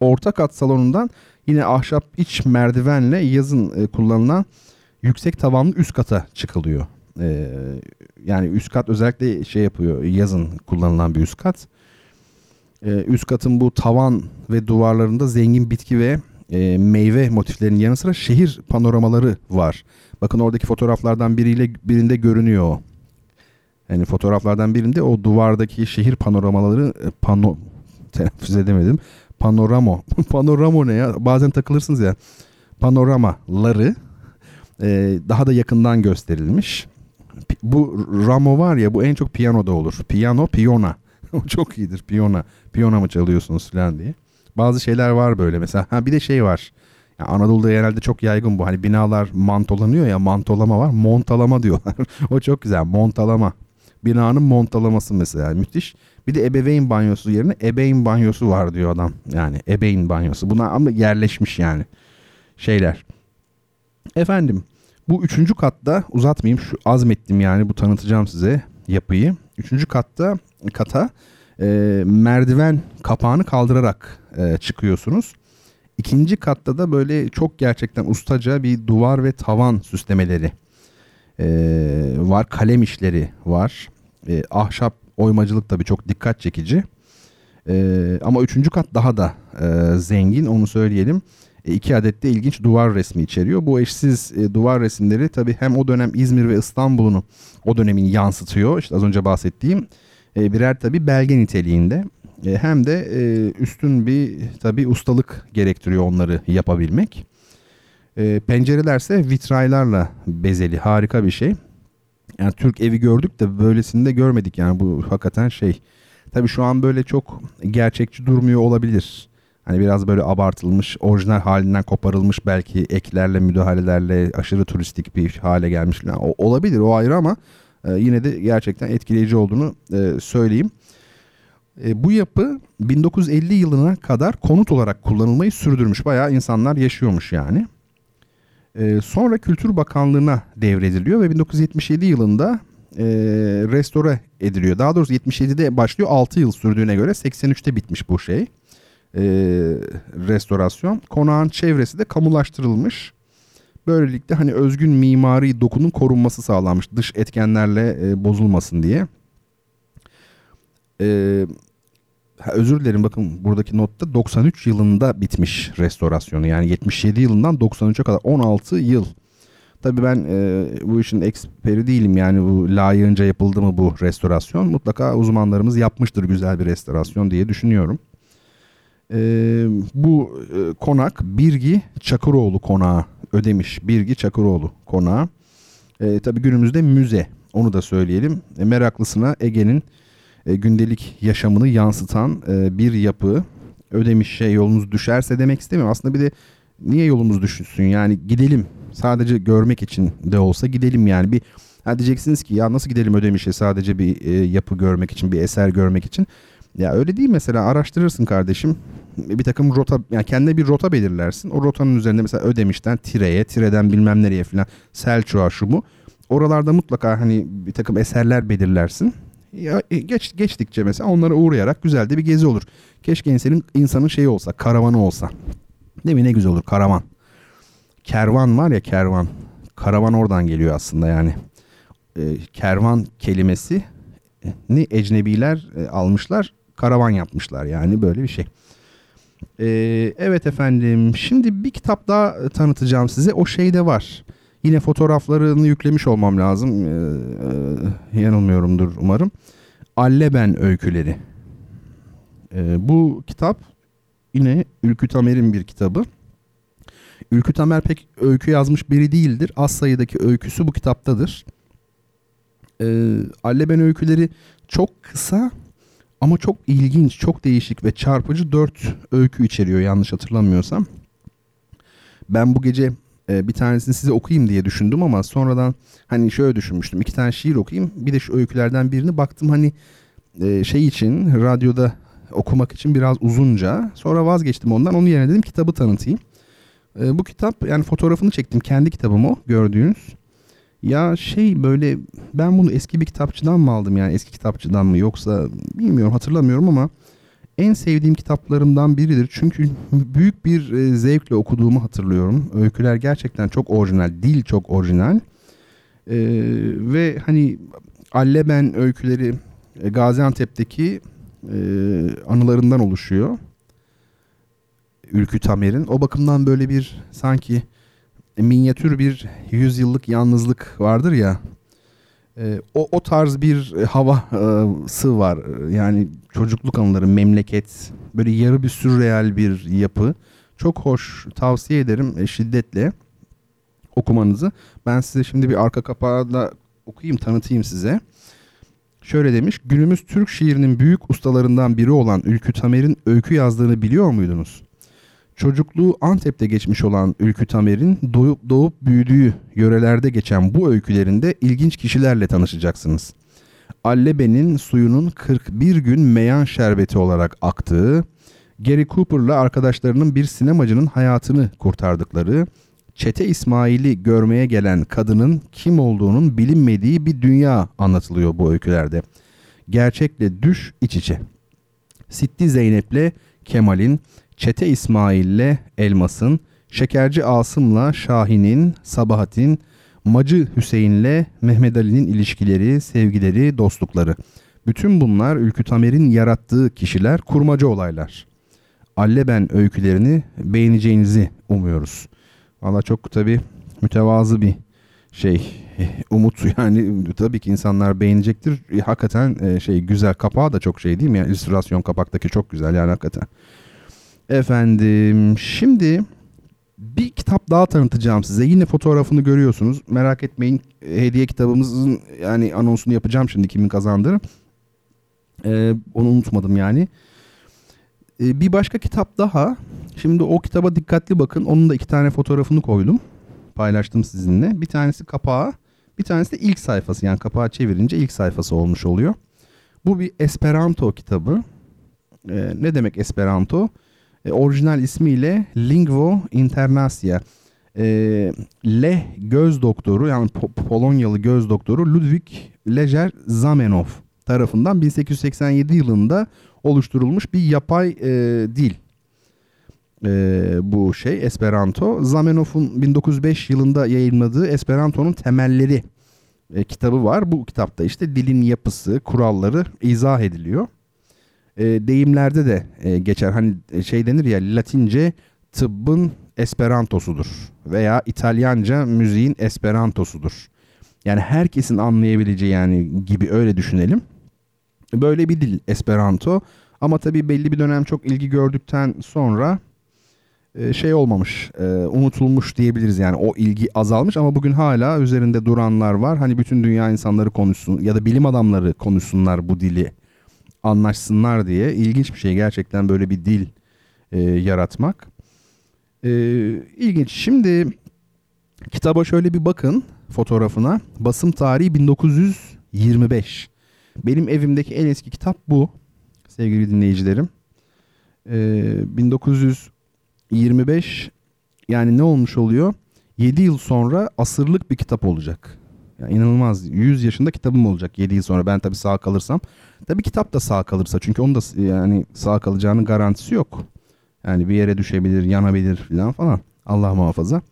Orta kat salonundan yine ahşap iç merdivenle yazın e, kullanılan yüksek tavanlı üst kata çıkılıyor. E, yani üst kat özellikle şey yapıyor yazın kullanılan bir üst kat. E, üst katın bu tavan ve duvarlarında zengin bitki ve e, meyve motiflerinin yanı sıra şehir panoramaları var. Bakın oradaki fotoğraflardan biriyle birinde görünüyor o. Yani fotoğraflardan birinde o duvardaki şehir panoramaları e, pano telaffuz edemedim. Panoramo. Panoramo ne ya? Bazen takılırsınız ya. Panoramaları e, daha da yakından gösterilmiş. Bu Ramo var ya bu en çok piyanoda olur. Piyano, piyona. O çok iyidir. Piyona. Piyona mı çalıyorsunuz falan diye. Bazı şeyler var böyle mesela. Ha bir de şey var. Yani Anadolu'da genelde çok yaygın bu. Hani binalar mantolanıyor ya mantolama var. Montalama diyorlar. o çok güzel. Montalama binanın montalaması mesela müthiş. Bir de ebeveyn banyosu yerine ebeğin banyosu var diyor adam. Yani ebeğin banyosu. Buna ama yerleşmiş yani şeyler. Efendim bu üçüncü katta uzatmayayım şu azmettim yani bu tanıtacağım size yapıyı. Üçüncü katta kata e, merdiven kapağını kaldırarak e, çıkıyorsunuz. İkinci katta da böyle çok gerçekten ustaca bir duvar ve tavan süslemeleri e, var. Kalem işleri var. E, ahşap oymacılık tabii çok dikkat çekici. E, ama üçüncü kat daha da e, zengin onu söyleyelim. E, iki adet de ilginç duvar resmi içeriyor. Bu eşsiz e, duvar resimleri tabii hem o dönem İzmir ve İstanbul'unu o dönemin yansıtıyor. İşte az önce bahsettiğim e, birer tabii belge niteliğinde. E, hem de e, üstün bir tabii ustalık gerektiriyor onları yapabilmek. E, pencerelerse vitraylarla bezeli harika bir şey. Yani Türk evi gördük de böylesini de görmedik yani bu hakikaten şey. Tabii şu an böyle çok gerçekçi durmuyor olabilir. Hani biraz böyle abartılmış, orijinal halinden koparılmış belki eklerle, müdahalelerle aşırı turistik bir hale gelmiş. Yani o, olabilir o ayrı ama e, yine de gerçekten etkileyici olduğunu e, söyleyeyim. E, bu yapı 1950 yılına kadar konut olarak kullanılmayı sürdürmüş. Bayağı insanlar yaşıyormuş yani. E, sonra Kültür Bakanlığı'na devrediliyor ve 1977 yılında e, restore ediliyor. Daha doğrusu 77'de başlıyor 6 yıl sürdüğüne göre 83'te bitmiş bu şey. E, restorasyon. Konağın çevresi de kamulaştırılmış. Böylelikle hani özgün mimari dokunun korunması sağlanmış. Dış etkenlerle e, bozulmasın diye. E, ha, özür dilerim bakın buradaki notta 93 yılında bitmiş restorasyonu. Yani 77 yılından 93'e kadar 16 yıl. Tabii ben e, bu işin eksperi değilim yani bu layığınca yapıldı mı bu restorasyon. Mutlaka uzmanlarımız yapmıştır güzel bir restorasyon diye düşünüyorum. E, bu e, konak Birgi Çakıroğlu konağı ödemiş. Birgi Çakıroğlu konağı. E, tabii günümüzde müze onu da söyleyelim. E, meraklısına Ege'nin e, gündelik yaşamını yansıtan e, bir yapı. Ödemiş şey yolunuz düşerse demek istemiyorum. Aslında bir de niye yolumuz düşünsün yani gidelim. Sadece görmek için de olsa gidelim yani. Bir ha diyeceksiniz ki ya nasıl gidelim Ödemiş'e sadece bir e, yapı görmek için bir eser görmek için? Ya öyle değil mesela. Araştırırsın kardeşim. Bir takım rota yani kendine bir rota belirlersin. O rotanın üzerinde mesela Ödemiş'ten Tire'ye Tire'den bilmem nereye falan Selçuk'a şu bu. Oralarda mutlaka hani bir takım eserler belirlersin ya, e, geç, geçtikçe mesela onlara uğrayarak güzel de bir gezi olur. Keşke insanın, insanın şeyi olsa, karavanı olsa. Değil mi ne güzel olur karavan. Kervan var ya kervan. Karavan oradan geliyor aslında yani. E, kervan kelimesi ni ecnebiler e, almışlar karavan yapmışlar yani böyle bir şey. E, evet efendim şimdi bir kitap daha tanıtacağım size o şeyde var. Yine fotoğraflarını yüklemiş olmam lazım. E, e, yanılmıyorumdur umarım. Alleben Öyküleri. E, bu kitap yine Ülkü Tamer'in bir kitabı. Ülkü Tamer pek öykü yazmış biri değildir. Az sayıdaki öyküsü bu kitaptadır. E, Alleben Öyküleri çok kısa ama çok ilginç, çok değişik ve çarpıcı dört öykü içeriyor yanlış hatırlamıyorsam. Ben bu gece e, bir tanesini size okuyayım diye düşündüm ama sonradan hani şöyle düşünmüştüm. iki tane şiir okuyayım bir de şu öykülerden birini baktım hani e, şey için radyoda okumak için biraz uzunca. Sonra vazgeçtim ondan onu yerine dedim kitabı tanıtayım. E, bu kitap yani fotoğrafını çektim kendi kitabım o gördüğünüz. Ya şey böyle ben bunu eski bir kitapçıdan mı aldım yani eski kitapçıdan mı yoksa bilmiyorum hatırlamıyorum ama en sevdiğim kitaplarımdan biridir. Çünkü büyük bir e, zevkle okuduğumu hatırlıyorum. Öyküler gerçekten çok orijinal, dil çok orijinal. Ee, ve hani Alleben öyküleri e, Gaziantep'teki e, anılarından oluşuyor. Ülkü Tamer'in. O bakımdan böyle bir sanki minyatür bir yüzyıllık yalnızlık vardır ya. E, o, o tarz bir e, havası var. Yani çocukluk anıları, memleket, böyle yarı bir sürreal bir yapı. Çok hoş, tavsiye ederim e, şiddetle okumanızı. Ben size şimdi bir arka kapağı da okuyayım, tanıtayım size. Şöyle demiş, günümüz Türk şiirinin büyük ustalarından biri olan Ülkü Tamer'in öykü yazdığını biliyor muydunuz? Çocukluğu Antep'te geçmiş olan Ülkü Tamer'in doğup doğup büyüdüğü yörelerde geçen bu öykülerinde ilginç kişilerle tanışacaksınız. Allebe'nin suyunun 41 gün meyan şerbeti olarak aktığı, Gary Cooper'la arkadaşlarının bir sinemacının hayatını kurtardıkları, Çete İsmail'i görmeye gelen kadının kim olduğunun bilinmediği bir dünya anlatılıyor bu öykülerde. Gerçekle düş iç içe. Sitti Zeynep'le Kemal'in, Çete İsmail'le Elmas'ın, Şekerci Asım'la Şahin'in, Sabahat'in, Macı Hüseyin'le Mehmet Ali'nin ilişkileri, sevgileri, dostlukları. Bütün bunlar Ülkü Tamer'in yarattığı kişiler kurmaca olaylar. Alle ben öykülerini beğeneceğinizi umuyoruz. Valla çok tabi mütevazı bir şey umut yani tabii ki insanlar beğenecektir. E, hakikaten e, şey güzel kapağı da çok şey değil mi? Yani illüstrasyon kapaktaki çok güzel yani hakikaten. Efendim şimdi bir kitap daha tanıtacağım size. Yine fotoğrafını görüyorsunuz. Merak etmeyin hediye kitabımızın yani anonsunu yapacağım şimdi kimin kazandığını. Ee, onu unutmadım yani. Ee, bir başka kitap daha. Şimdi o kitaba dikkatli bakın. Onun da iki tane fotoğrafını koydum. Paylaştım sizinle. Bir tanesi kapağı. Bir tanesi de ilk sayfası. Yani kapağı çevirince ilk sayfası olmuş oluyor. Bu bir Esperanto kitabı. Ee, ne demek Esperanto? Ee, orijinal ismiyle Lingvo Internasia. Ee, Le göz doktoru yani Po- Polonyalı göz doktoru Ludwig Leger Zamenhof tarafından 1887 yılında oluşturulmuş bir yapay e, dil. E, bu şey Esperanto. Zamenhof'un 1905 yılında yayınladığı Esperanto'nun temelleri e, kitabı var. Bu kitapta işte dilin yapısı, kuralları izah ediliyor. E, deyimlerde de e, geçer. Hani şey denir ya Latince tıbbın Esperantosudur veya İtalyanca müziğin Esperantosudur. Yani herkesin anlayabileceği yani gibi öyle düşünelim. Böyle bir dil Esperanto ama tabii belli bir dönem çok ilgi gördükten sonra e, şey olmamış, e, unutulmuş diyebiliriz yani o ilgi azalmış ama bugün hala üzerinde duranlar var. Hani bütün dünya insanları konuşsun ya da bilim adamları konuşsunlar bu dili anlaşsınlar diye ilginç bir şey gerçekten böyle bir dil e, yaratmak. E, ilginç. Şimdi kitaba şöyle bir bakın fotoğrafına. Basım tarihi 1925. Benim evimdeki en eski kitap bu sevgili dinleyicilerim. Ee, 1925 yani ne olmuş oluyor? 7 yıl sonra asırlık bir kitap olacak. Yani inanılmaz. 100 yaşında kitabım olacak 7 yıl sonra. Ben tabii sağ kalırsam. Tabii kitap da sağ kalırsa. Çünkü onun da yani sağ kalacağının garantisi yok. Yani bir yere düşebilir, yanabilir falan falan. Allah muhafaza.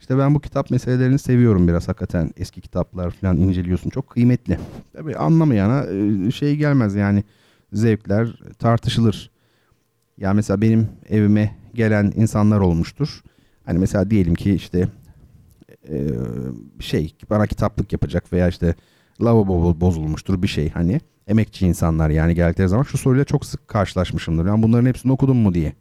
İşte ben bu kitap meselelerini seviyorum biraz hakikaten. Eski kitaplar falan inceliyorsun. Çok kıymetli. Tabii anlamayana e, şey gelmez yani zevkler tartışılır. Ya mesela benim evime gelen insanlar olmuştur. Hani mesela diyelim ki işte e, şey bana kitaplık yapacak veya işte lavabo bozulmuştur bir şey hani emekçi insanlar yani geldikleri zaman şu soruyla çok sık karşılaşmışımdır. Ben bunların hepsini okudum mu diye.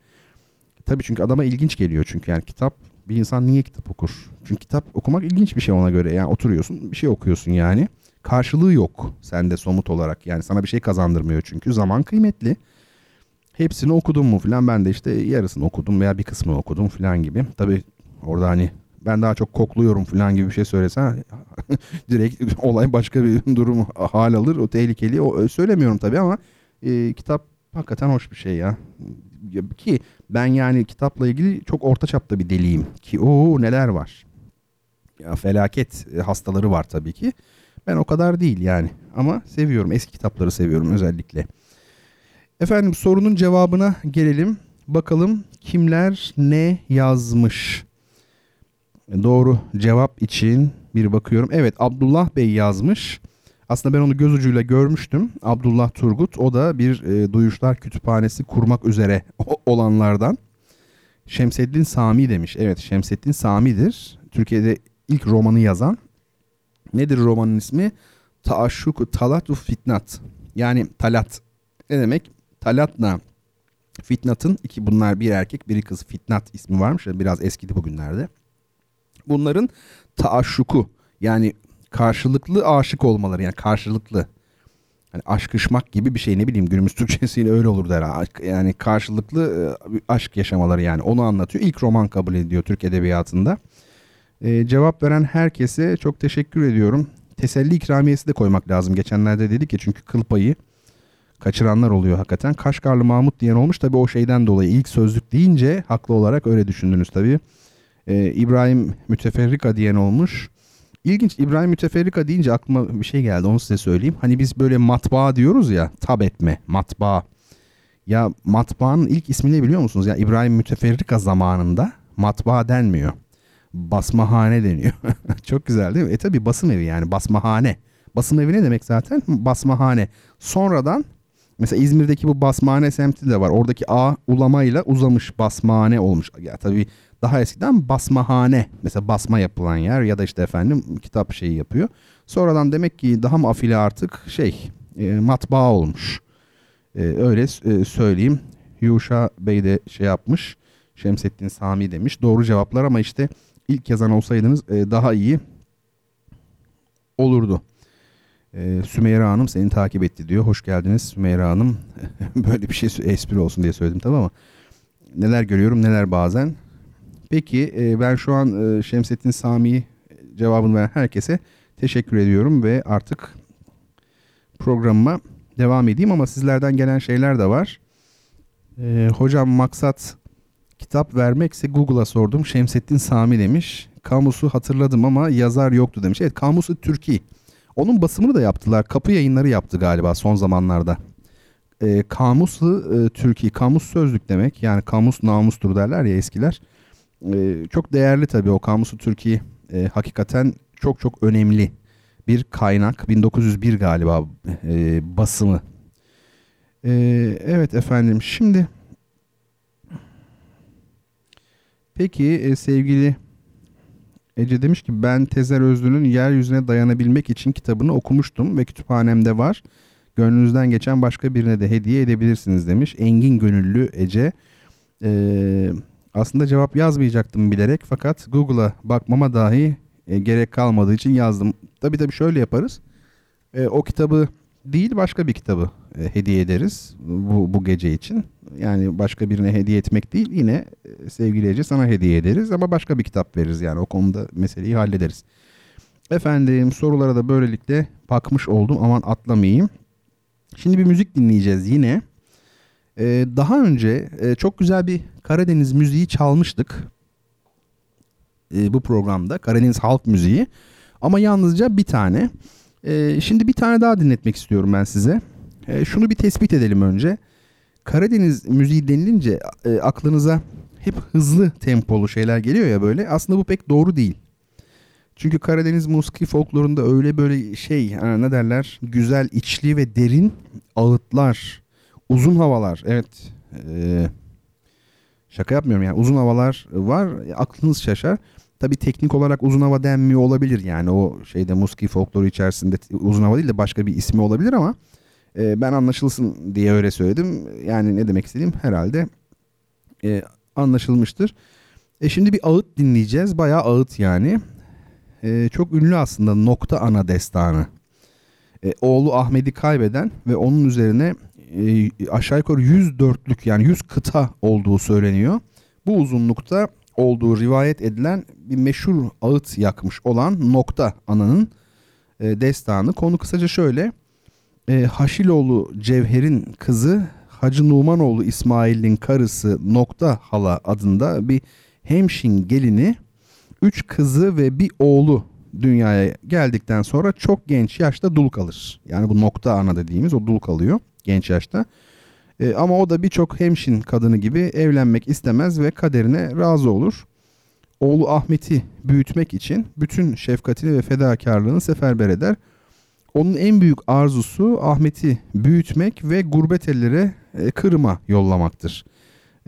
Tabii çünkü adama ilginç geliyor çünkü yani kitap bir insan niye kitap okur? Çünkü kitap okumak ilginç bir şey ona göre. Yani oturuyorsun bir şey okuyorsun yani. Karşılığı yok sende somut olarak. Yani sana bir şey kazandırmıyor çünkü. Zaman kıymetli. Hepsini okudum mu falan ben de işte yarısını okudum veya bir kısmını okudum falan gibi. Tabii orada hani ben daha çok kokluyorum falan gibi bir şey söylesen direkt olay başka bir durum hal alır. O tehlikeli. O söylemiyorum tabii ama e, kitap hakikaten hoş bir şey ya. Ki ben yani kitapla ilgili çok orta çapta bir deliyim. Ki o neler var. Ya felaket hastaları var tabii ki. Ben o kadar değil yani. Ama seviyorum. Eski kitapları seviyorum özellikle. Efendim sorunun cevabına gelelim. Bakalım kimler ne yazmış? Doğru cevap için bir bakıyorum. Evet Abdullah Bey yazmış. Aslında ben onu göz ucuyla görmüştüm. Abdullah Turgut o da bir e, duyuşlar kütüphanesi kurmak üzere olanlardan. Şemseddin Sami demiş. Evet Şemseddin Sami'dir. Türkiye'de ilk romanı yazan. Nedir romanın ismi? Taaşşuku Talatu Fitnat. Yani Talat. Ne demek? Talat'la Fitnat'ın iki bunlar bir erkek biri kız Fitnat ismi varmış. Biraz eskidi bugünlerde. Bunların taaşşuku yani karşılıklı aşık olmaları yani karşılıklı yani aşkışmak gibi bir şey ne bileyim günümüz Türkçesiyle öyle olur der. Yani karşılıklı aşk yaşamaları yani onu anlatıyor. İlk roman kabul ediyor Türk Edebiyatı'nda. Ee, cevap veren herkese çok teşekkür ediyorum. Teselli ikramiyesi de koymak lazım. Geçenlerde dedik ya çünkü kıl kaçıranlar oluyor hakikaten. Kaşgarlı Mahmut diyen olmuş tabii o şeyden dolayı ilk sözlük deyince haklı olarak öyle düşündünüz tabii. Ee, İbrahim Müteferrika diyen olmuş. İlginç İbrahim Müteferrika deyince aklıma bir şey geldi onu size söyleyeyim. Hani biz böyle matbaa diyoruz ya tab etme matbaa. Ya matbaanın ilk ismi ne biliyor musunuz? Ya İbrahim Müteferrika zamanında matbaa denmiyor. Basmahane deniyor. Çok güzel değil mi? E tabi basım evi yani basmahane. Basım evi ne demek zaten? Basmahane. Sonradan mesela İzmir'deki bu basmahane semti de var. Oradaki A ulamayla uzamış basmahane olmuş. Ya tabii daha eskiden basmahane mesela basma yapılan yer ya da işte efendim kitap şeyi yapıyor. Sonradan demek ki daha mı afili artık şey e, matbaa olmuş. E, öyle e, söyleyeyim. Yuşa Bey de şey yapmış. Şemsettin Sami demiş. Doğru cevaplar ama işte ilk yazan olsaydınız e, daha iyi olurdu. E, Sümeyra Hanım seni takip etti diyor. Hoş geldiniz Sümeyra Hanım. Böyle bir şey espri olsun diye söyledim tamam ama neler görüyorum neler bazen. Peki e, ben şu an e, Şemsettin Sami'yi cevabını veren herkese teşekkür ediyorum ve artık programıma devam edeyim ama sizlerden gelen şeyler de var. E, hocam maksat kitap vermekse Google'a sordum. Şemsettin Sami demiş. Kamusu hatırladım ama yazar yoktu demiş. Evet Kamusu Türkiye. Onun basımını da yaptılar. Kapı yayınları yaptı galiba son zamanlarda. E, kamusu e, Türkiye. Kamus sözlük demek. Yani kamus namustur derler ya eskiler. E, çok değerli tabii o Kamusu Türkiye. E, hakikaten çok çok önemli bir kaynak. 1901 galiba e, basımı. E, evet efendim şimdi peki e, sevgili Ece demiş ki ben Tezer Özlü'nün Yeryüzüne Dayanabilmek için kitabını okumuştum ve kütüphanemde var. Gönlünüzden geçen başka birine de hediye edebilirsiniz demiş. Engin gönüllü Ece. Ee, aslında cevap yazmayacaktım bilerek fakat Google'a bakmama dahi e, gerek kalmadığı için yazdım. Tabii tabii şöyle yaparız. E, o kitabı değil başka bir kitabı e, hediye ederiz bu, bu gece için. Yani başka birine hediye etmek değil yine e, sevgili Ece sana hediye ederiz ama başka bir kitap veririz yani o konuda meseleyi hallederiz. Efendim sorulara da böylelikle bakmış oldum aman atlamayayım. Şimdi bir müzik dinleyeceğiz yine. Ee, daha önce e, çok güzel bir Karadeniz müziği çalmıştık. E, bu programda Karadeniz halk müziği. Ama yalnızca bir tane. E, şimdi bir tane daha dinletmek istiyorum ben size. E, şunu bir tespit edelim önce. Karadeniz müziği denilince e, aklınıza hep hızlı tempolu şeyler geliyor ya böyle. Aslında bu pek doğru değil. Çünkü Karadeniz musiki folklorunda öyle böyle şey ne derler güzel içli ve derin ağıtlar, uzun havalar evet e, şaka yapmıyorum yani uzun havalar var aklınız şaşar. Tabi teknik olarak uzun hava denmiyor olabilir yani o şeyde musiki folkloru içerisinde uzun hava değil de başka bir ismi olabilir ama e, ben anlaşılsın diye öyle söyledim. Yani ne demek istediğim herhalde e, anlaşılmıştır. E şimdi bir ağıt dinleyeceğiz. Bayağı ağıt yani. E, çok ünlü aslında Nokta Ana Destanı. E, oğlu Ahmet'i kaybeden ve onun üzerine e, aşağı yukarı 104'lük yani 100 kıta olduğu söyleniyor. Bu uzunlukta olduğu rivayet edilen bir meşhur ağıt yakmış olan Nokta Ana'nın e, destanı. Konu kısaca şöyle e, Haşiloğlu Cevher'in kızı Hacı Numanoğlu İsmail'in karısı Nokta Hala adında bir hemşin gelini üç kızı ve bir oğlu dünyaya geldikten sonra çok genç yaşta dul kalır. Yani bu nokta ana dediğimiz o dul kalıyor genç yaşta. E, ama o da birçok hemşin kadını gibi evlenmek istemez ve kaderine razı olur. Oğlu Ahmet'i büyütmek için bütün şefkatini ve fedakarlığını seferber eder. Onun en büyük arzusu Ahmet'i büyütmek ve gurbet ellere e, Kırım'a yollamaktır.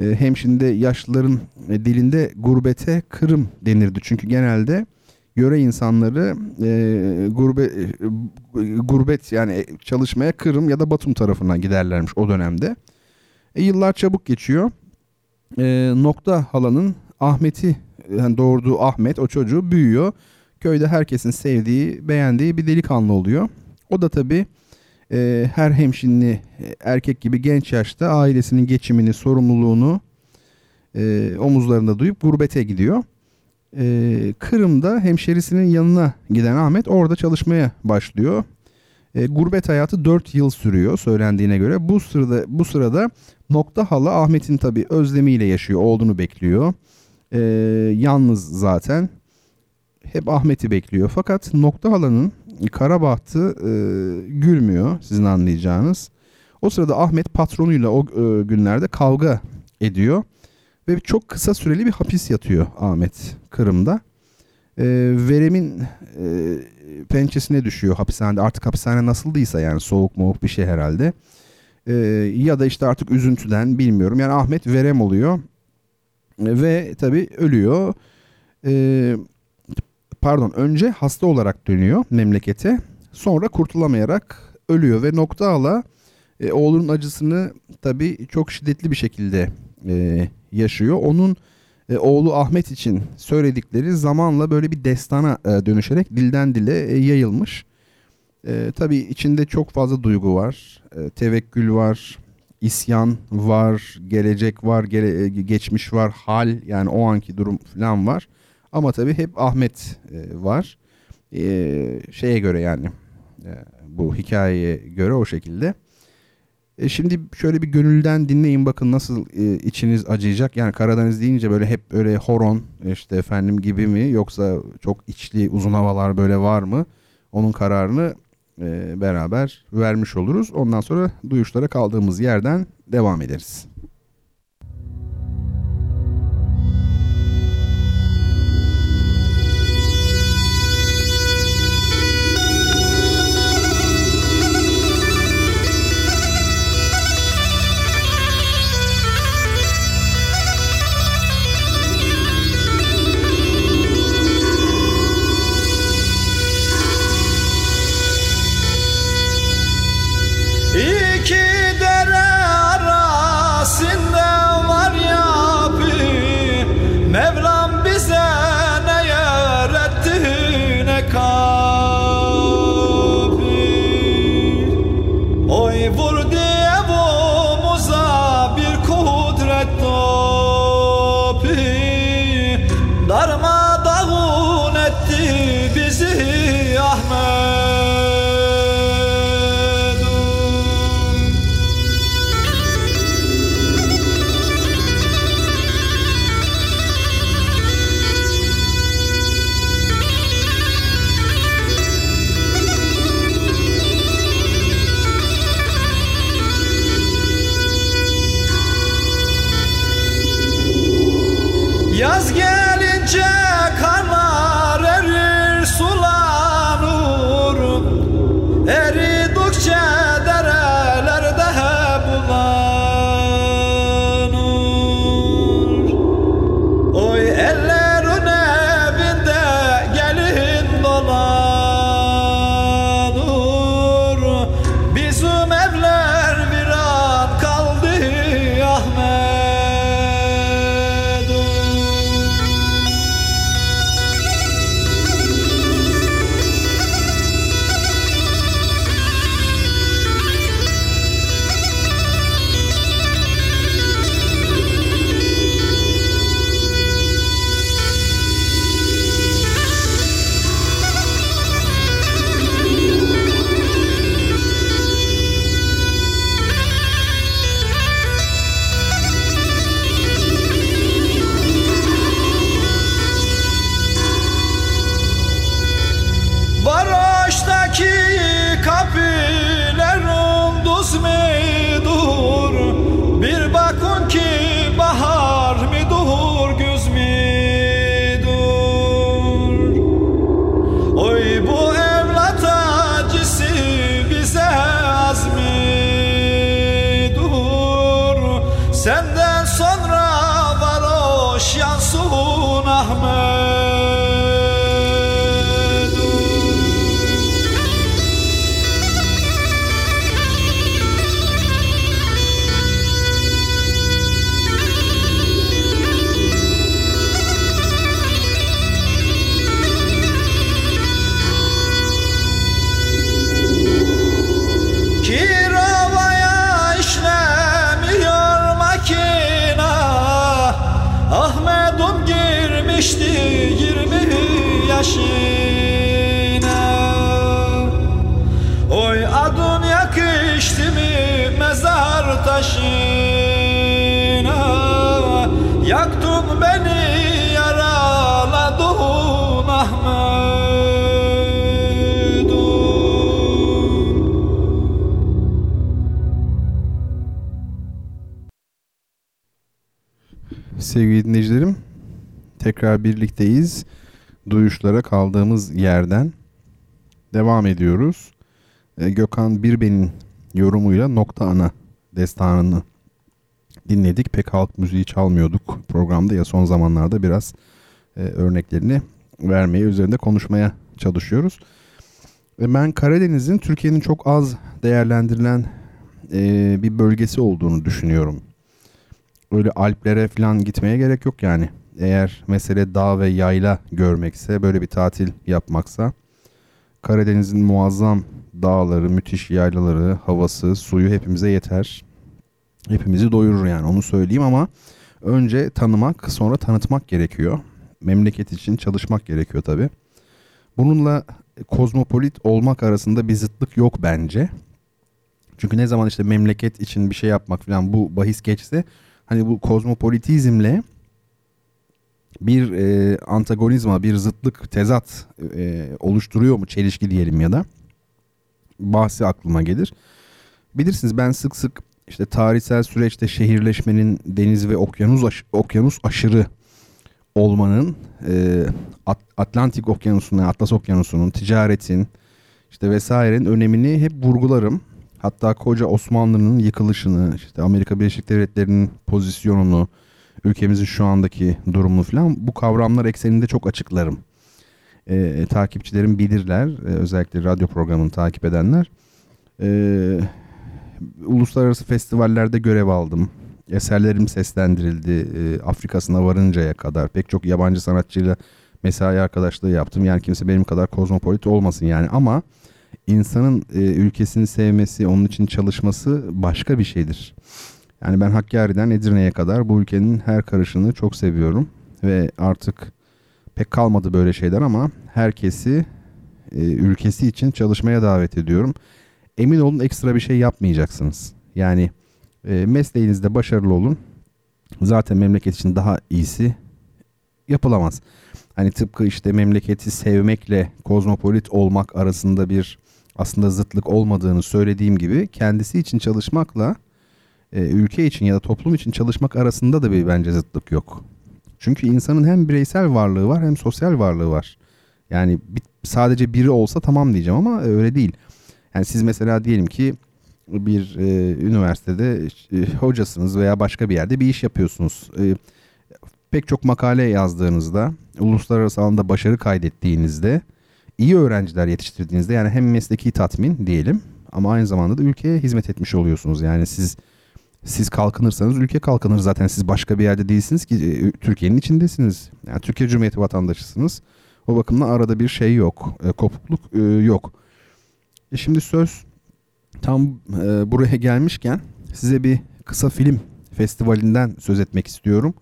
E, hem şimdi yaşlıların e, dilinde gurbete Kırım denirdi. Çünkü genelde yöre insanları e, gurbe, e, gurbet yani çalışmaya Kırım ya da Batum tarafına giderlermiş o dönemde. E, yıllar çabuk geçiyor. E, nokta halanın Ahmet'i yani doğurduğu Ahmet o çocuğu büyüyor köyde herkesin sevdiği, beğendiği bir delikanlı oluyor. O da tabii e, her hemşinli e, erkek gibi genç yaşta ailesinin geçimini, sorumluluğunu e, omuzlarında duyup gurbete gidiyor. E, Kırım'da hemşerisinin yanına giden Ahmet orada çalışmaya başlıyor. E, gurbet hayatı 4 yıl sürüyor söylendiğine göre. Bu sırada bu sırada Nokta Hala Ahmet'in tabii özlemiyle yaşıyor, olduğunu bekliyor. E, yalnız zaten hep Ahmet'i bekliyor. Fakat Nokta Hala'nın Karabahtı e, gülmüyor sizin anlayacağınız. O sırada Ahmet patronuyla o e, günlerde kavga ediyor. Ve çok kısa süreli bir hapis yatıyor Ahmet Kırım'da. E, veremin e, pençesine düşüyor hapishanede. Artık hapishane nasıldıysa yani soğuk moğuk bir şey herhalde. E, ya da işte artık üzüntüden bilmiyorum. Yani Ahmet verem oluyor. E, ve tabii ölüyor. E, pardon önce hasta olarak dönüyor memlekete. Sonra kurtulamayarak ölüyor ve nokta ala e, oğlunun acısını tabii çok şiddetli bir şekilde e, yaşıyor. Onun e, oğlu Ahmet için söyledikleri zamanla böyle bir destana e, dönüşerek dilden dile e, yayılmış. E, tabii içinde çok fazla duygu var. E, tevekkül var, isyan var, gelecek var, gele, e, geçmiş var, hal yani o anki durum falan var. Ama tabii hep Ahmet e, var. E, şeye göre yani e, bu hikayeye göre o şekilde. E şimdi şöyle bir gönülden dinleyin bakın nasıl e, içiniz acıyacak. Yani Karadeniz deyince böyle hep öyle horon işte efendim gibi mi yoksa çok içli uzun havalar böyle var mı? Onun kararını e, beraber vermiş oluruz. Ondan sonra duyuşlara kaldığımız yerden devam ederiz. Birlikteyiz. Duyuşlara kaldığımız yerden. devam ediyoruz. E, Gökhan Birben'in yorumuyla Nokta Ana destanını dinledik. Pek halk müziği çalmıyorduk programda ya son zamanlarda biraz e, örneklerini vermeye, üzerinde konuşmaya çalışıyoruz. E, ben Karadeniz'in Türkiye'nin çok az değerlendirilen e, bir bölgesi olduğunu düşünüyorum. Öyle Alplere falan gitmeye gerek yok yani. Eğer mesele dağ ve yayla görmekse, böyle bir tatil yapmaksa Karadeniz'in muazzam dağları, müthiş yaylaları, havası, suyu hepimize yeter. Hepimizi doyurur yani onu söyleyeyim ama önce tanımak sonra tanıtmak gerekiyor. Memleket için çalışmak gerekiyor tabi. Bununla kozmopolit olmak arasında bir zıtlık yok bence. Çünkü ne zaman işte memleket için bir şey yapmak falan bu bahis geçse hani bu kozmopolitizmle bir e, antagonizma, bir zıtlık, tezat e, oluşturuyor mu çelişki diyelim ya da bahsi aklıma gelir. Bilirsiniz ben sık sık işte tarihsel süreçte şehirleşmenin deniz ve okyanus aş- okyanus aşırı olmanın e, At- Atlantik Okyanusu'nun, Atlas Okyanusu'nun, ticaretin işte vesairenin önemini hep vurgularım. Hatta koca Osmanlı'nın yıkılışını, işte Amerika Birleşik Devletleri'nin pozisyonunu, ülkemizin şu andaki durumunu falan bu kavramlar ekseninde çok açıklarım. E, takipçilerim bilirler, e, özellikle radyo programını takip edenler. E, uluslararası festivallerde görev aldım. Eserlerim seslendirildi e, Afrika'sına varıncaya kadar. Pek çok yabancı sanatçıyla mesai arkadaşlığı yaptım. Yani kimse benim kadar kozmopolit olmasın yani ama insanın e, ülkesini sevmesi, onun için çalışması başka bir şeydir. Yani ben Hakkari'den Edirne'ye kadar bu ülkenin her karışını çok seviyorum ve artık pek kalmadı böyle şeyler ama herkesi e, ülkesi için çalışmaya davet ediyorum. Emin olun ekstra bir şey yapmayacaksınız. Yani e, mesleğinizde başarılı olun. Zaten memleket için daha iyisi yapılamaz. Hani tıpkı işte memleketi sevmekle kozmopolit olmak arasında bir aslında zıtlık olmadığını söylediğim gibi kendisi için çalışmakla e, ülke için ya da toplum için çalışmak arasında da bir bence zıtlık yok. Çünkü insanın hem bireysel varlığı var hem sosyal varlığı var. Yani bir, sadece biri olsa tamam diyeceğim ama öyle değil. Yani siz mesela diyelim ki bir e, üniversitede e, hocasınız veya başka bir yerde bir iş yapıyorsunuz. E, pek çok makale yazdığınızda, uluslararası alanda başarı kaydettiğinizde, iyi öğrenciler yetiştirdiğinizde yani hem mesleki tatmin diyelim ama aynı zamanda da ülkeye hizmet etmiş oluyorsunuz. Yani siz siz kalkınırsanız ülke kalkınır zaten. Siz başka bir yerde değilsiniz ki e, Türkiye'nin içindesiniz. Yani Türkiye Cumhuriyeti vatandaşısınız. O bakımdan arada bir şey yok. E, kopukluk e, yok. E şimdi söz tam e, buraya gelmişken size bir kısa film festivalinden söz etmek istiyorum.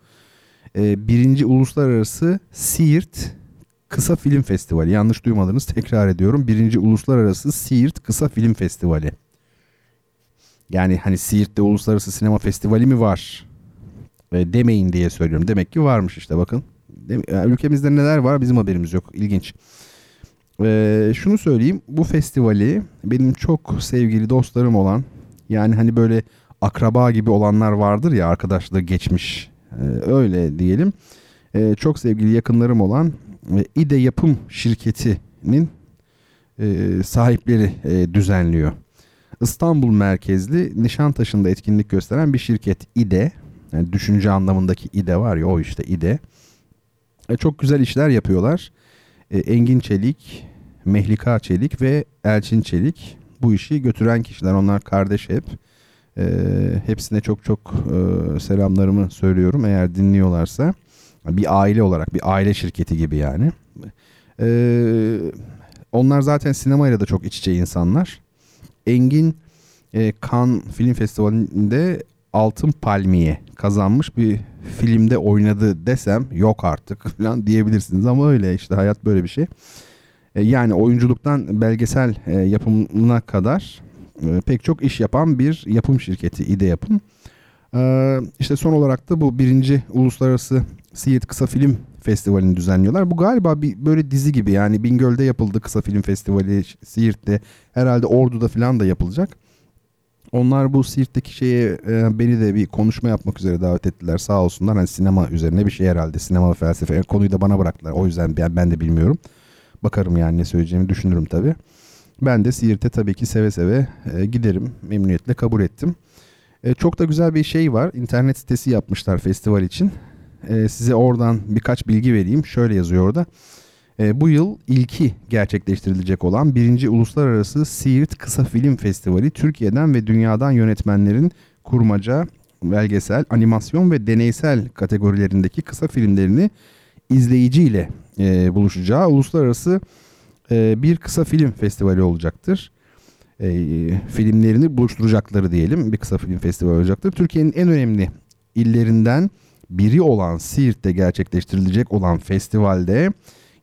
E, birinci Uluslararası Siirt Kısa Film Festivali. Yanlış duymadınız tekrar ediyorum. Birinci Uluslararası Siirt Kısa Film Festivali. Yani hani Siirt'te Uluslararası Sinema Festivali mi var? E, demeyin diye söylüyorum. Demek ki varmış işte bakın. Yani ülkemizde neler var bizim haberimiz yok. İlginç. E, şunu söyleyeyim. Bu festivali benim çok sevgili dostlarım olan yani hani böyle akraba gibi olanlar vardır ya arkadaşlığı geçmiş. E, öyle diyelim. E, çok sevgili yakınlarım olan e, İDE Yapım Şirketi'nin e, sahipleri e, düzenliyor. İstanbul merkezli Nişantaşı'nda etkinlik gösteren bir şirket İDE. Yani düşünce anlamındaki İDE var ya o işte İDE. E, çok güzel işler yapıyorlar. E, Engin Çelik, Mehlika Çelik ve Elçin Çelik bu işi götüren kişiler. Onlar kardeş hep. E, hepsine çok çok e, selamlarımı söylüyorum eğer dinliyorlarsa. Bir aile olarak bir aile şirketi gibi yani. E, onlar zaten sinemayla da çok iç içe insanlar. Engin e, Cannes Film Festivali'nde Altın Palmiye kazanmış bir filmde oynadı desem yok artık falan diyebilirsiniz ama öyle işte hayat böyle bir şey. E, yani oyunculuktan belgesel e, yapımına kadar e, pek çok iş yapan bir yapım şirketi İde Yapım. E, işte son olarak da bu birinci Uluslararası Siirt Kısa Film Festivali'ni düzenliyorlar. Bu galiba bir böyle dizi gibi yani Bingöl'de yapıldı kısa film festivali, Siirt'te herhalde Ordu'da falan da yapılacak. Onlar bu Siirt'teki şeye e, beni de bir konuşma yapmak üzere davet ettiler sağ olsunlar. Hani sinema üzerine bir şey herhalde sinema ve felsefe yani konuyu da bana bıraktılar. O yüzden ben, ben de bilmiyorum. bakarım yani ne söyleyeceğimi düşünürüm tabii. Ben de Siirt'e tabii ki seve seve e, giderim. Memnuniyetle kabul ettim. E, çok da güzel bir şey var. İnternet sitesi yapmışlar festival için. E, size oradan birkaç bilgi vereyim. Şöyle yazıyor orada. E, bu yıl ilki gerçekleştirilecek olan birinci Uluslararası Siirt Kısa Film Festivali Türkiye'den ve dünyadan yönetmenlerin kurmaca, belgesel, animasyon ve deneysel kategorilerindeki kısa filmlerini izleyiciyle e, buluşacağı uluslararası e, bir kısa film festivali olacaktır. E, filmlerini buluşturacakları diyelim bir kısa film festivali olacaktır. Türkiye'nin en önemli illerinden biri olan Siirt'te gerçekleştirilecek olan festivalde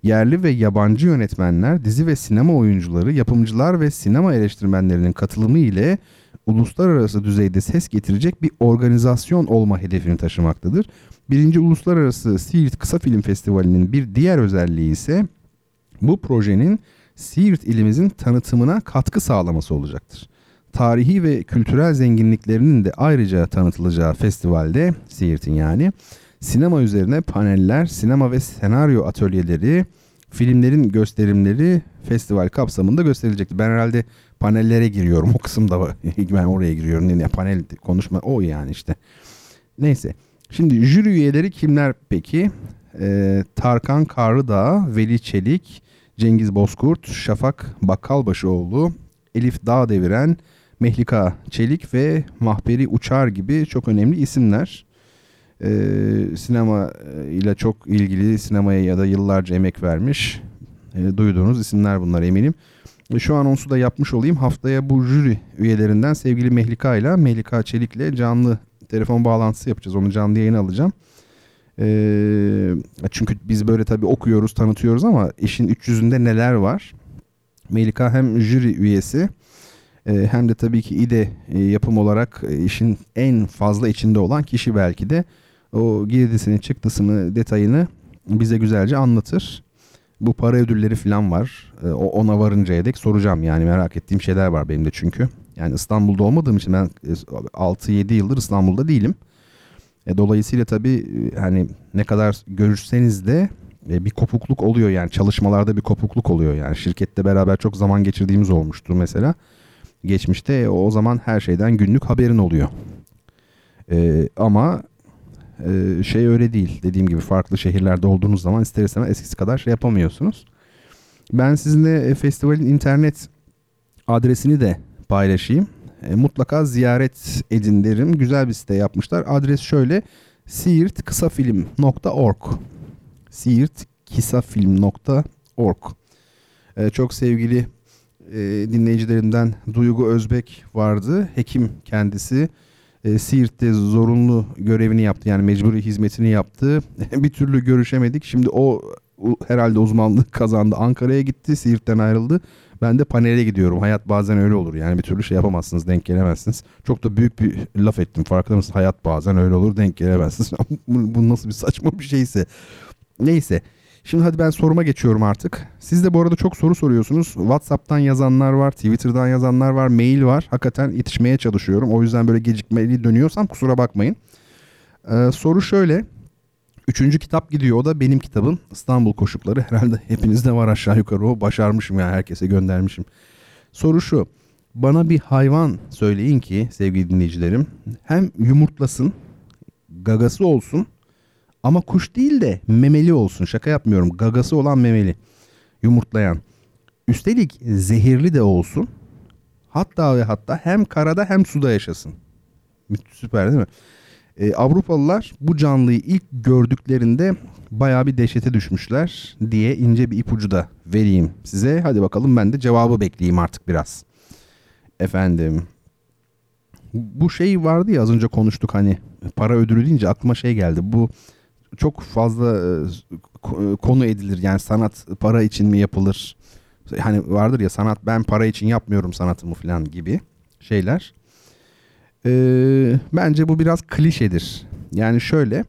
yerli ve yabancı yönetmenler, dizi ve sinema oyuncuları, yapımcılar ve sinema eleştirmenlerinin katılımı ile uluslararası düzeyde ses getirecek bir organizasyon olma hedefini taşımaktadır. Birinci Uluslararası Siirt Kısa Film Festivali'nin bir diğer özelliği ise bu projenin Siirt ilimizin tanıtımına katkı sağlaması olacaktır. Tarihi ve kültürel zenginliklerinin de ayrıca tanıtılacağı festivalde Siirt'in yani sinema üzerine paneller, sinema ve senaryo atölyeleri, filmlerin gösterimleri festival kapsamında gösterilecektir. Ben herhalde panellere giriyorum o kısımda ben oraya giriyorum. Yani panel konuşma o yani işte. Neyse. Şimdi jüri üyeleri kimler peki? Ee, Tarkan Karlıdağ, Veli Çelik, Cengiz Bozkurt, Şafak Bakkalbaşıoğlu, Elif Dağdeviren, Mehlika Çelik ve Mahperi Uçar gibi çok önemli isimler. Ee, sinema ile çok ilgili sinemaya ya da yıllarca emek vermiş e, duyduğunuz isimler bunlar eminim. Şu anonsu da yapmış olayım. Haftaya bu jüri üyelerinden sevgili Mehlika ile Mehlika Çelik ile canlı telefon bağlantısı yapacağız. Onu canlı yayına alacağım. Ee, çünkü biz böyle tabii okuyoruz, tanıtıyoruz ama işin 300'ünde neler var? Melika hem jüri üyesi e, hem de tabii ki İDE e, yapım olarak e, işin en fazla içinde olan kişi belki de o girdisini, çıktısını, detayını bize güzelce anlatır. Bu para ödülleri falan var. E, ona varıncaya dek soracağım yani merak ettiğim şeyler var benim de çünkü. Yani İstanbul'da olmadığım için ben 6-7 yıldır İstanbul'da değilim. E, dolayısıyla tabii hani ne kadar görüşseniz de e, bir kopukluk oluyor yani çalışmalarda bir kopukluk oluyor yani şirkette beraber çok zaman geçirdiğimiz olmuştu mesela. Geçmişte e, o zaman her şeyden günlük haberin oluyor. E, ama e, şey öyle değil. Dediğim gibi farklı şehirlerde olduğunuz zaman ister istemez eskisi kadar şey yapamıyorsunuz. Ben sizinle e, festivalin internet adresini de paylaşayım. E, mutlaka ziyaret edin derim. Güzel bir site yapmışlar. Adres şöyle siirtkısafilm.org siirtkisafilm.org e, Çok sevgili e, dinleyicilerimden Duygu Özbek vardı. Hekim kendisi. E, Siirt'te zorunlu görevini yaptı. Yani mecburi hizmetini yaptı. bir türlü görüşemedik. Şimdi o herhalde uzmanlık kazandı. Ankara'ya gitti. Siirt'ten ayrıldı. Ben de panele gidiyorum. Hayat bazen öyle olur. Yani bir türlü şey yapamazsınız, denk gelemezsiniz. Çok da büyük bir laf ettim. Farkında mısınız? Hayat bazen öyle olur, denk gelemezsiniz. bu, nasıl bir saçma bir şeyse. Neyse. Şimdi hadi ben soruma geçiyorum artık. Siz de bu arada çok soru soruyorsunuz. WhatsApp'tan yazanlar var, Twitter'dan yazanlar var, mail var. Hakikaten yetişmeye çalışıyorum. O yüzden böyle gecikmeli dönüyorsam kusura bakmayın. Ee, soru şöyle. Üçüncü kitap gidiyor. O da benim kitabım. İstanbul Koşukları. Herhalde hepinizde var aşağı yukarı o. Başarmışım yani herkese göndermişim. Soru şu. Bana bir hayvan söyleyin ki sevgili dinleyicilerim. Hem yumurtlasın, gagası olsun ama kuş değil de memeli olsun. Şaka yapmıyorum. Gagası olan memeli. Yumurtlayan. Üstelik zehirli de olsun. Hatta ve hatta hem karada hem suda yaşasın. Süper değil mi? E, Avrupalılar bu canlıyı ilk gördüklerinde baya bir dehşete düşmüşler diye ince bir ipucu da vereyim size. Hadi bakalım ben de cevabı bekleyeyim artık biraz. Efendim bu şey vardı ya az önce konuştuk hani para ödülü deyince aklıma şey geldi. Bu çok fazla e, konu edilir yani sanat para için mi yapılır? Hani vardır ya sanat ben para için yapmıyorum sanatımı falan gibi şeyler. Ee, bence bu biraz klişedir. Yani şöyle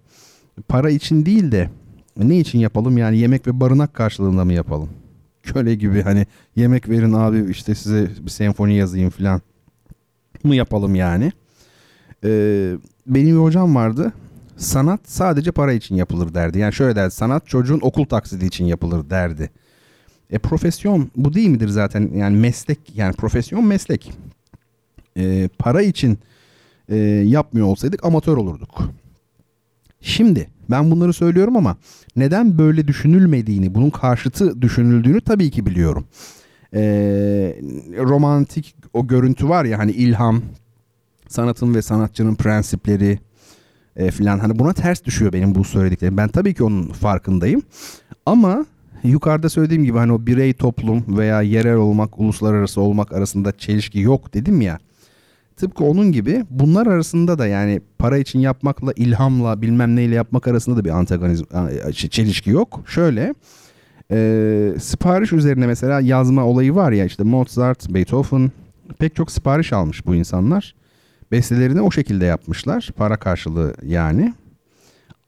para için değil de ne için yapalım yani yemek ve barınak karşılığında mı yapalım? Köle gibi hani yemek verin abi işte size bir senfoni yazayım falan mı yapalım yani? Ee, benim bir hocam vardı. Sanat sadece para için yapılır derdi. Yani şöyle derdi sanat çocuğun okul taksidi için yapılır derdi. E profesyon bu değil midir zaten? Yani meslek yani profesyon meslek. E, para için e, yapmıyor olsaydık amatör olurduk. Şimdi ben bunları söylüyorum ama neden böyle düşünülmediğini, bunun karşıtı düşünüldüğünü tabii ki biliyorum. E, romantik o görüntü var ya hani ilham, sanatın ve sanatçının prensipleri e, filan hani buna ters düşüyor benim bu söylediklerim. Ben tabii ki onun farkındayım. Ama yukarıda söylediğim gibi hani o birey toplum veya yerel olmak, uluslararası olmak arasında çelişki yok dedim ya. Tıpkı onun gibi bunlar arasında da yani para için yapmakla ilhamla bilmem neyle yapmak arasında da bir antagonizm çelişki yok. Şöyle e, sipariş üzerine mesela yazma olayı var ya işte Mozart, Beethoven pek çok sipariş almış bu insanlar. Bestelerini o şekilde yapmışlar para karşılığı yani.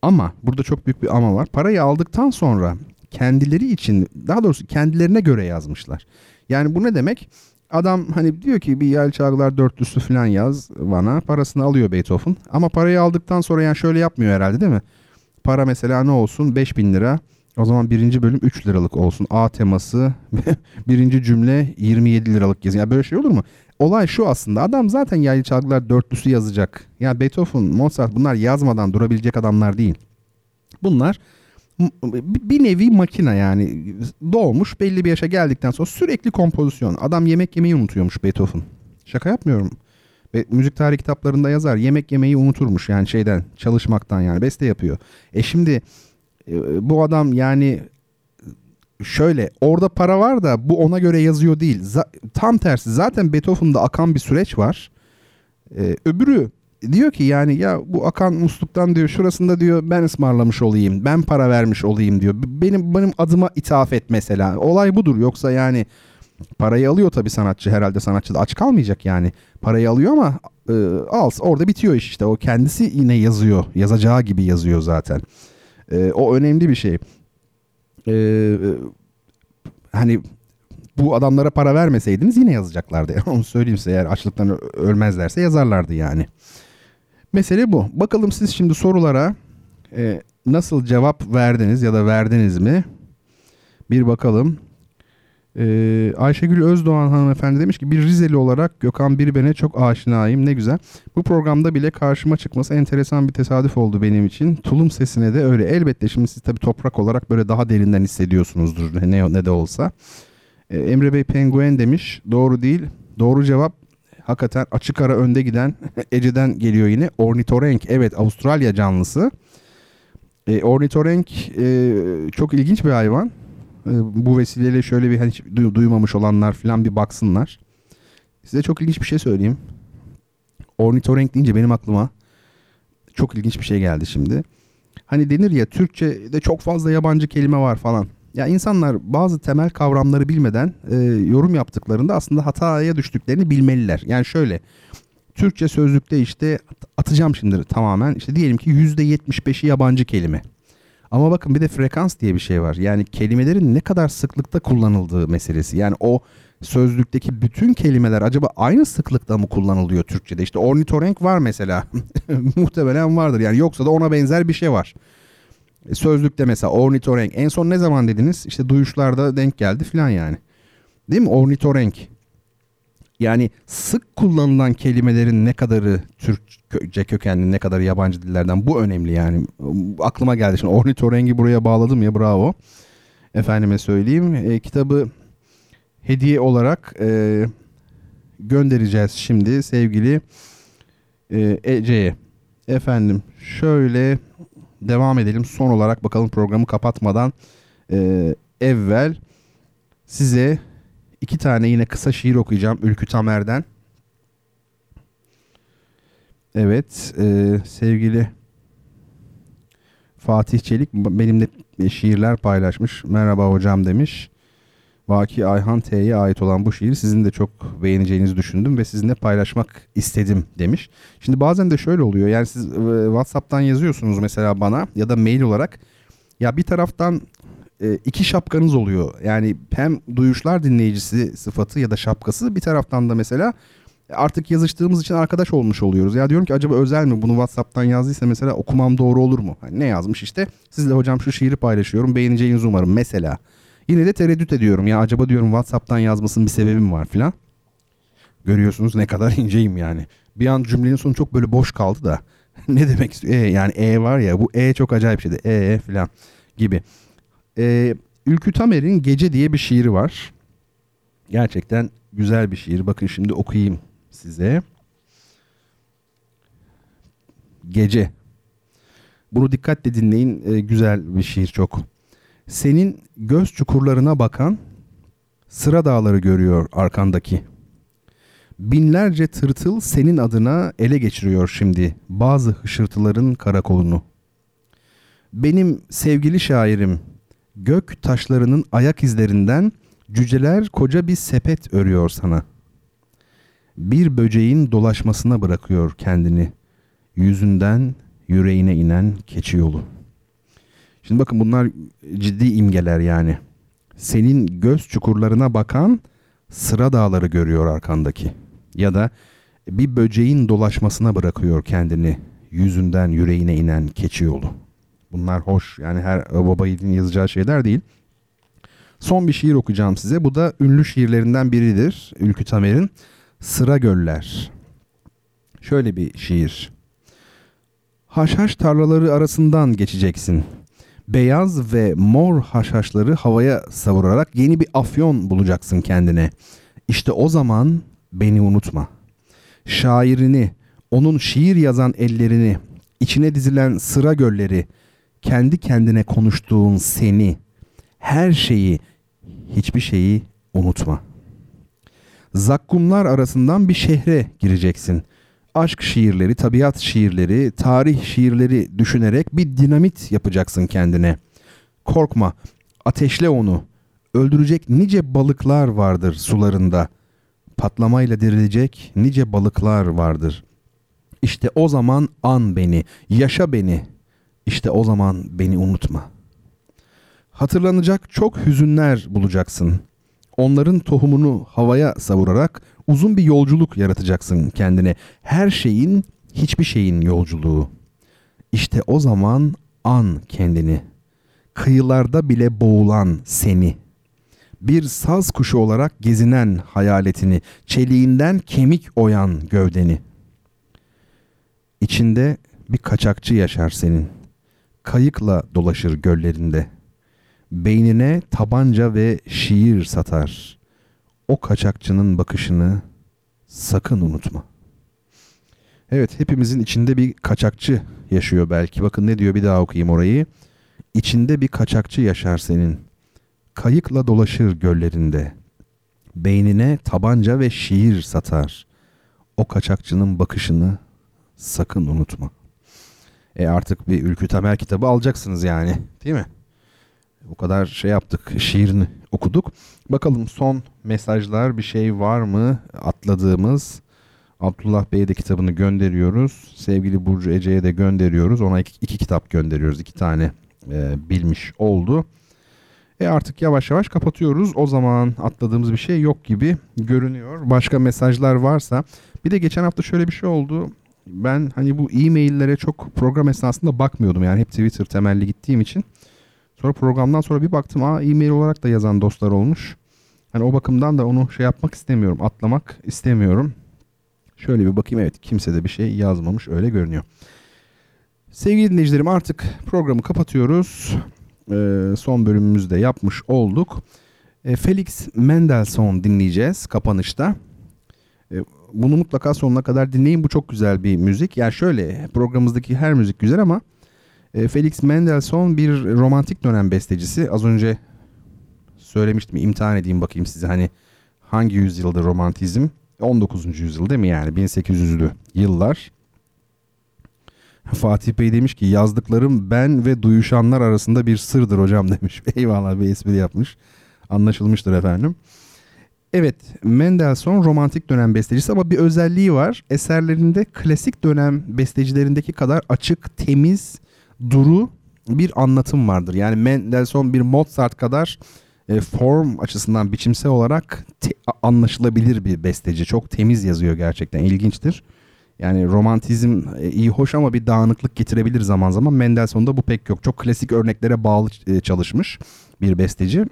Ama burada çok büyük bir ama var. Parayı aldıktan sonra kendileri için daha doğrusu kendilerine göre yazmışlar. Yani bu ne demek? Adam hani diyor ki bir Yel Çalgılar dörtlüsü falan yaz bana. Parasını alıyor Beethoven. Ama parayı aldıktan sonra yani şöyle yapmıyor herhalde değil mi? Para mesela ne olsun 5000 lira. O zaman birinci bölüm 3 liralık olsun. A teması birinci cümle 27 liralık yazın. Yani böyle şey olur mu? Olay şu aslında. Adam zaten yaylı çalgılar dörtlüsü yazacak. Ya yani Beethoven, Mozart bunlar yazmadan durabilecek adamlar değil. Bunlar bir nevi makine yani doğmuş belli bir yaşa geldikten sonra sürekli kompozisyon. Adam yemek yemeyi unutuyormuş Beethoven. Şaka yapmıyorum. Ve müzik tarihi kitaplarında yazar yemek yemeyi unuturmuş yani şeyden çalışmaktan yani beste yapıyor. E şimdi e, bu adam yani şöyle orada para var da bu ona göre yazıyor değil. Z- tam tersi zaten Beethoven'da akan bir süreç var. E, öbürü diyor ki yani ya bu akan musluktan diyor şurasında diyor ben ısmarlamış olayım. Ben para vermiş olayım diyor. Benim benim adıma ithaf et mesela. Olay budur. Yoksa yani parayı alıyor tabii sanatçı herhalde sanatçı da aç kalmayacak yani. Parayı alıyor ama e, al orada bitiyor iş işte. O kendisi yine yazıyor. Yazacağı gibi yazıyor zaten. E, o önemli bir şey. E, hani bu adamlara para vermeseydiniz yine yazacaklardı. Onu söyleyeyim size eğer açlıktan ölmezlerse yazarlardı yani. Mesele bu. Bakalım siz şimdi sorulara e, nasıl cevap verdiniz ya da verdiniz mi? Bir bakalım. Ee, Ayşegül Özdoğan hanımefendi demiş ki bir Rizeli olarak Gökhan Birben'e çok aşinayım ne güzel. Bu programda bile karşıma çıkması enteresan bir tesadüf oldu benim için. Tulum sesine de öyle. Elbette şimdi siz tabii toprak olarak böyle daha derinden hissediyorsunuzdur ne, ne de olsa. Ee, Emre Bey penguen demiş. Doğru değil. Doğru cevap hakikaten açık ara önde giden Ece'den geliyor yine. Ornitorenk evet Avustralya canlısı. E, ornitorenk e, çok ilginç bir hayvan. E, bu vesileyle şöyle bir hiç duymamış olanlar falan bir baksınlar. Size çok ilginç bir şey söyleyeyim. Ornitorenk deyince benim aklıma çok ilginç bir şey geldi şimdi. Hani denir ya Türkçe'de çok fazla yabancı kelime var falan. Ya insanlar bazı temel kavramları bilmeden e, yorum yaptıklarında aslında hataya düştüklerini bilmeliler. Yani şöyle Türkçe sözlükte işte atacağım şimdi tamamen işte diyelim ki %75'i yabancı kelime. Ama bakın bir de frekans diye bir şey var. Yani kelimelerin ne kadar sıklıkta kullanıldığı meselesi. Yani o sözlükteki bütün kelimeler acaba aynı sıklıkta mı kullanılıyor Türkçe'de? İşte ornitorenk var mesela. Muhtemelen vardır. Yani yoksa da ona benzer bir şey var. E, sözlükte mesela ornitorenk. En son ne zaman dediniz? İşte duyuşlarda denk geldi falan yani. Değil mi? Ornitorenk. Yani sık kullanılan kelimelerin ne kadarı Türkçe kökenli, ne kadar yabancı dillerden bu önemli yani. Aklıma geldi şimdi ornitorengi buraya bağladım ya bravo. Efendime söyleyeyim. E, kitabı hediye olarak e, göndereceğiz şimdi sevgili e, Ece'ye. Efendim şöyle devam edelim. Son olarak bakalım programı kapatmadan e, evvel size iki tane yine kısa şiir okuyacağım Ülkü Tamer'den. Evet e, sevgili Fatih Çelik benimle şiirler paylaşmış. Merhaba hocam demiş. Vaki Ayhan T'ye ait olan bu şiiri sizin de çok beğeneceğinizi düşündüm ve sizinle paylaşmak istedim demiş. Şimdi bazen de şöyle oluyor yani siz e, WhatsApp'tan yazıyorsunuz mesela bana ya da mail olarak ya bir taraftan e, iki şapkanız oluyor. Yani hem duyuşlar dinleyicisi sıfatı ya da şapkası bir taraftan da mesela artık yazıştığımız için arkadaş olmuş oluyoruz. Ya diyorum ki acaba özel mi bunu WhatsApp'tan yazdıysa mesela okumam doğru olur mu? Hani ne yazmış işte sizle hocam şu şiiri paylaşıyorum beğeneceğinizi umarım mesela. Yine de tereddüt ediyorum ya acaba diyorum WhatsApp'tan yazmasının bir sebebi mi var filan. Görüyorsunuz ne kadar inceyim yani. Bir an cümlenin sonu çok böyle boş kaldı da. ne demek istiyor? E, yani E var ya bu E çok acayip şeydi. E filan gibi. E, Ülkü Tamer'in Gece diye bir şiiri var. Gerçekten güzel bir şiir. Bakın şimdi okuyayım size. Gece. Bunu dikkatle dinleyin. E, güzel bir şiir çok. Senin göz çukurlarına bakan sıra dağları görüyor arkandaki. Binlerce tırtıl senin adına ele geçiriyor şimdi bazı hışırtıların karakolunu. Benim sevgili şairim gök taşlarının ayak izlerinden cüceler koca bir sepet örüyor sana. Bir böceğin dolaşmasına bırakıyor kendini. Yüzünden yüreğine inen keçi yolu. Şimdi bakın bunlar ciddi imgeler yani. Senin göz çukurlarına bakan sıra dağları görüyor arkandaki. Ya da bir böceğin dolaşmasına bırakıyor kendini. Yüzünden yüreğine inen keçi yolu. Bunlar hoş yani her baba yiğidin yazacağı şeyler değil. Son bir şiir okuyacağım size. Bu da ünlü şiirlerinden biridir. Ülkü Tamer'in Sıra Göller. Şöyle bir şiir. Haşhaş tarlaları arasından geçeceksin. Beyaz ve mor haşhaşları havaya savurarak yeni bir afyon bulacaksın kendine. İşte o zaman beni unutma. Şairini, onun şiir yazan ellerini, içine dizilen sıra gölleri, kendi kendine konuştuğun seni, her şeyi, hiçbir şeyi unutma. Zakkumlar arasından bir şehre gireceksin. Aşk şiirleri, tabiat şiirleri, tarih şiirleri düşünerek bir dinamit yapacaksın kendine. Korkma, ateşle onu. Öldürecek nice balıklar vardır sularında. Patlamayla dirilecek nice balıklar vardır. İşte o zaman an beni, yaşa beni. İşte o zaman beni unutma. Hatırlanacak çok hüzünler bulacaksın. Onların tohumunu havaya savurarak uzun bir yolculuk yaratacaksın kendine. Her şeyin, hiçbir şeyin yolculuğu. İşte o zaman an kendini. Kıyılarda bile boğulan seni. Bir saz kuşu olarak gezinen hayaletini, çeliğinden kemik oyan gövdeni. İçinde bir kaçakçı yaşar senin. Kayıkla dolaşır göllerinde. Beynine tabanca ve şiir satar. O kaçakçının bakışını sakın unutma. Evet hepimizin içinde bir kaçakçı yaşıyor belki. Bakın ne diyor bir daha okuyayım orayı. İçinde bir kaçakçı yaşar senin. Kayıkla dolaşır göllerinde. Beynine tabanca ve şiir satar. O kaçakçının bakışını sakın unutma. E artık bir Ülkü Tamer kitabı alacaksınız yani değil mi? Bu kadar şey yaptık şiirini okuduk. Bakalım son mesajlar bir şey var mı atladığımız? Abdullah Bey'e de kitabını gönderiyoruz. Sevgili Burcu Ece'ye de gönderiyoruz. Ona iki, iki kitap gönderiyoruz. İki tane e, bilmiş oldu. E artık yavaş yavaş kapatıyoruz. O zaman atladığımız bir şey yok gibi görünüyor. Başka mesajlar varsa. Bir de geçen hafta şöyle bir şey oldu. Ben hani bu e-maillere çok program esnasında bakmıyordum. Yani hep Twitter temelli gittiğim için. Sonra programdan sonra bir baktım. Aa e-mail olarak da yazan dostlar olmuş. Hani o bakımdan da onu şey yapmak istemiyorum. Atlamak istemiyorum. Şöyle bir bakayım. Evet kimse de bir şey yazmamış. Öyle görünüyor. Sevgili dinleyicilerim artık programı kapatıyoruz. Ee, son bölümümüzde yapmış olduk. Ee, Felix Mendelssohn dinleyeceğiz kapanışta. Bunu mutlaka sonuna kadar dinleyin. Bu çok güzel bir müzik. Yani şöyle programımızdaki her müzik güzel ama e, Felix Mendelssohn bir romantik dönem bestecisi. Az önce söylemiştim. imtihan edeyim bakayım size hani hangi yüzyılda romantizm? 19. yüzyıl değil mi yani 1800'lü yıllar. Fatih Bey demiş ki yazdıklarım ben ve duyuşanlar arasında bir sırdır hocam demiş. Eyvallah bir espri yapmış. Anlaşılmıştır efendim. Evet Mendelssohn romantik dönem bestecisi ama bir özelliği var. Eserlerinde klasik dönem bestecilerindeki kadar açık, temiz, duru bir anlatım vardır. Yani Mendelssohn bir Mozart kadar e, form açısından biçimsel olarak te- anlaşılabilir bir besteci. Çok temiz yazıyor gerçekten. ilginçtir. Yani romantizm e, iyi hoş ama bir dağınıklık getirebilir zaman zaman. Mendelssohn'da bu pek yok. Çok klasik örneklere bağlı e, çalışmış bir besteci.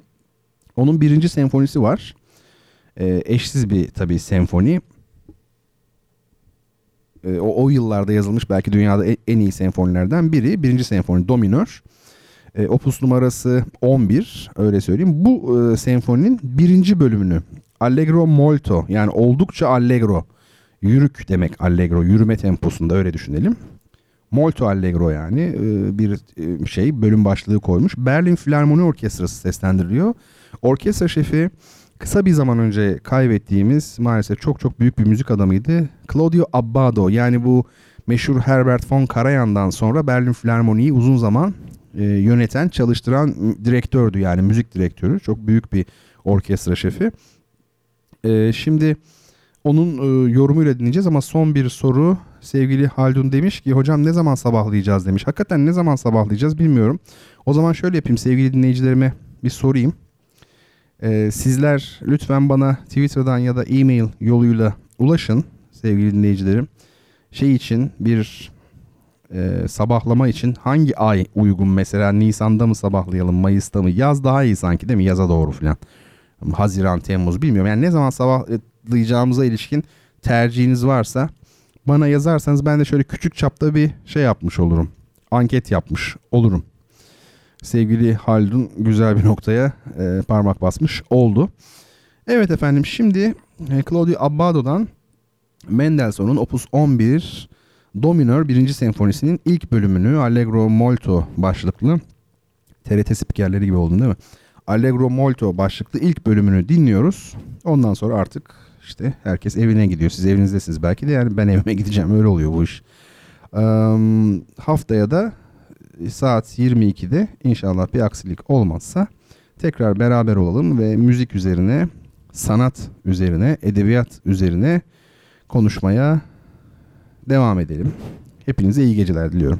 Onun birinci senfonisi var. E, eşsiz bir tabii senfoni. E, o, o yıllarda yazılmış belki dünyada en, en iyi senfonilerden biri. Birinci senfoni do minör. E, opus numarası 11 öyle söyleyeyim. Bu e, senfoninin birinci bölümünü Allegro molto yani oldukça allegro. Yürük demek allegro. Yürüme temposunda öyle düşünelim. Molto Allegro yani e, bir e, şey bölüm başlığı koymuş. Berlin Filarmoni Orkestrası seslendiriliyor. Orkestra şefi kısa bir zaman önce kaybettiğimiz maalesef çok çok büyük bir müzik adamıydı. Claudio Abbado yani bu meşhur Herbert von Karajan'dan sonra Berlin Filarmoni'yi uzun zaman e, yöneten, çalıştıran direktördü yani müzik direktörü. Çok büyük bir orkestra şefi. E, şimdi onun e, yorumuyla dinleyeceğiz ama son bir soru sevgili Haldun demiş ki hocam ne zaman sabahlayacağız demiş. Hakikaten ne zaman sabahlayacağız bilmiyorum. O zaman şöyle yapayım sevgili dinleyicilerime bir sorayım. Ee, sizler lütfen bana Twitter'dan ya da e-mail yoluyla ulaşın sevgili dinleyicilerim. Şey için bir e, sabahlama için hangi ay uygun mesela Nisan'da mı sabahlayalım Mayıs'ta mı yaz daha iyi sanki değil mi yaza doğru falan. Haziran, Temmuz bilmiyorum. Yani ne zaman sabahlayacağımıza ilişkin tercihiniz varsa bana yazarsanız ben de şöyle küçük çapta bir şey yapmış olurum. Anket yapmış olurum. Sevgili Haldun güzel bir noktaya e, parmak basmış oldu. Evet efendim şimdi e, Claudio Abbado'dan Mendelssohn'un Opus 11 Do minör 1. senfonisinin ilk bölümünü Allegro Molto başlıklı TRT spikerleri gibi oldum değil mi? Allegro Molto başlıklı ilk bölümünü dinliyoruz. Ondan sonra artık işte herkes evine gidiyor. Siz evinizdesiniz belki de yani ben evime gideceğim öyle oluyor bu iş. Ee, haftaya da saat 22'de inşallah bir aksilik olmazsa tekrar beraber olalım ve müzik üzerine, sanat üzerine, edebiyat üzerine konuşmaya devam edelim. Hepinize iyi geceler diliyorum.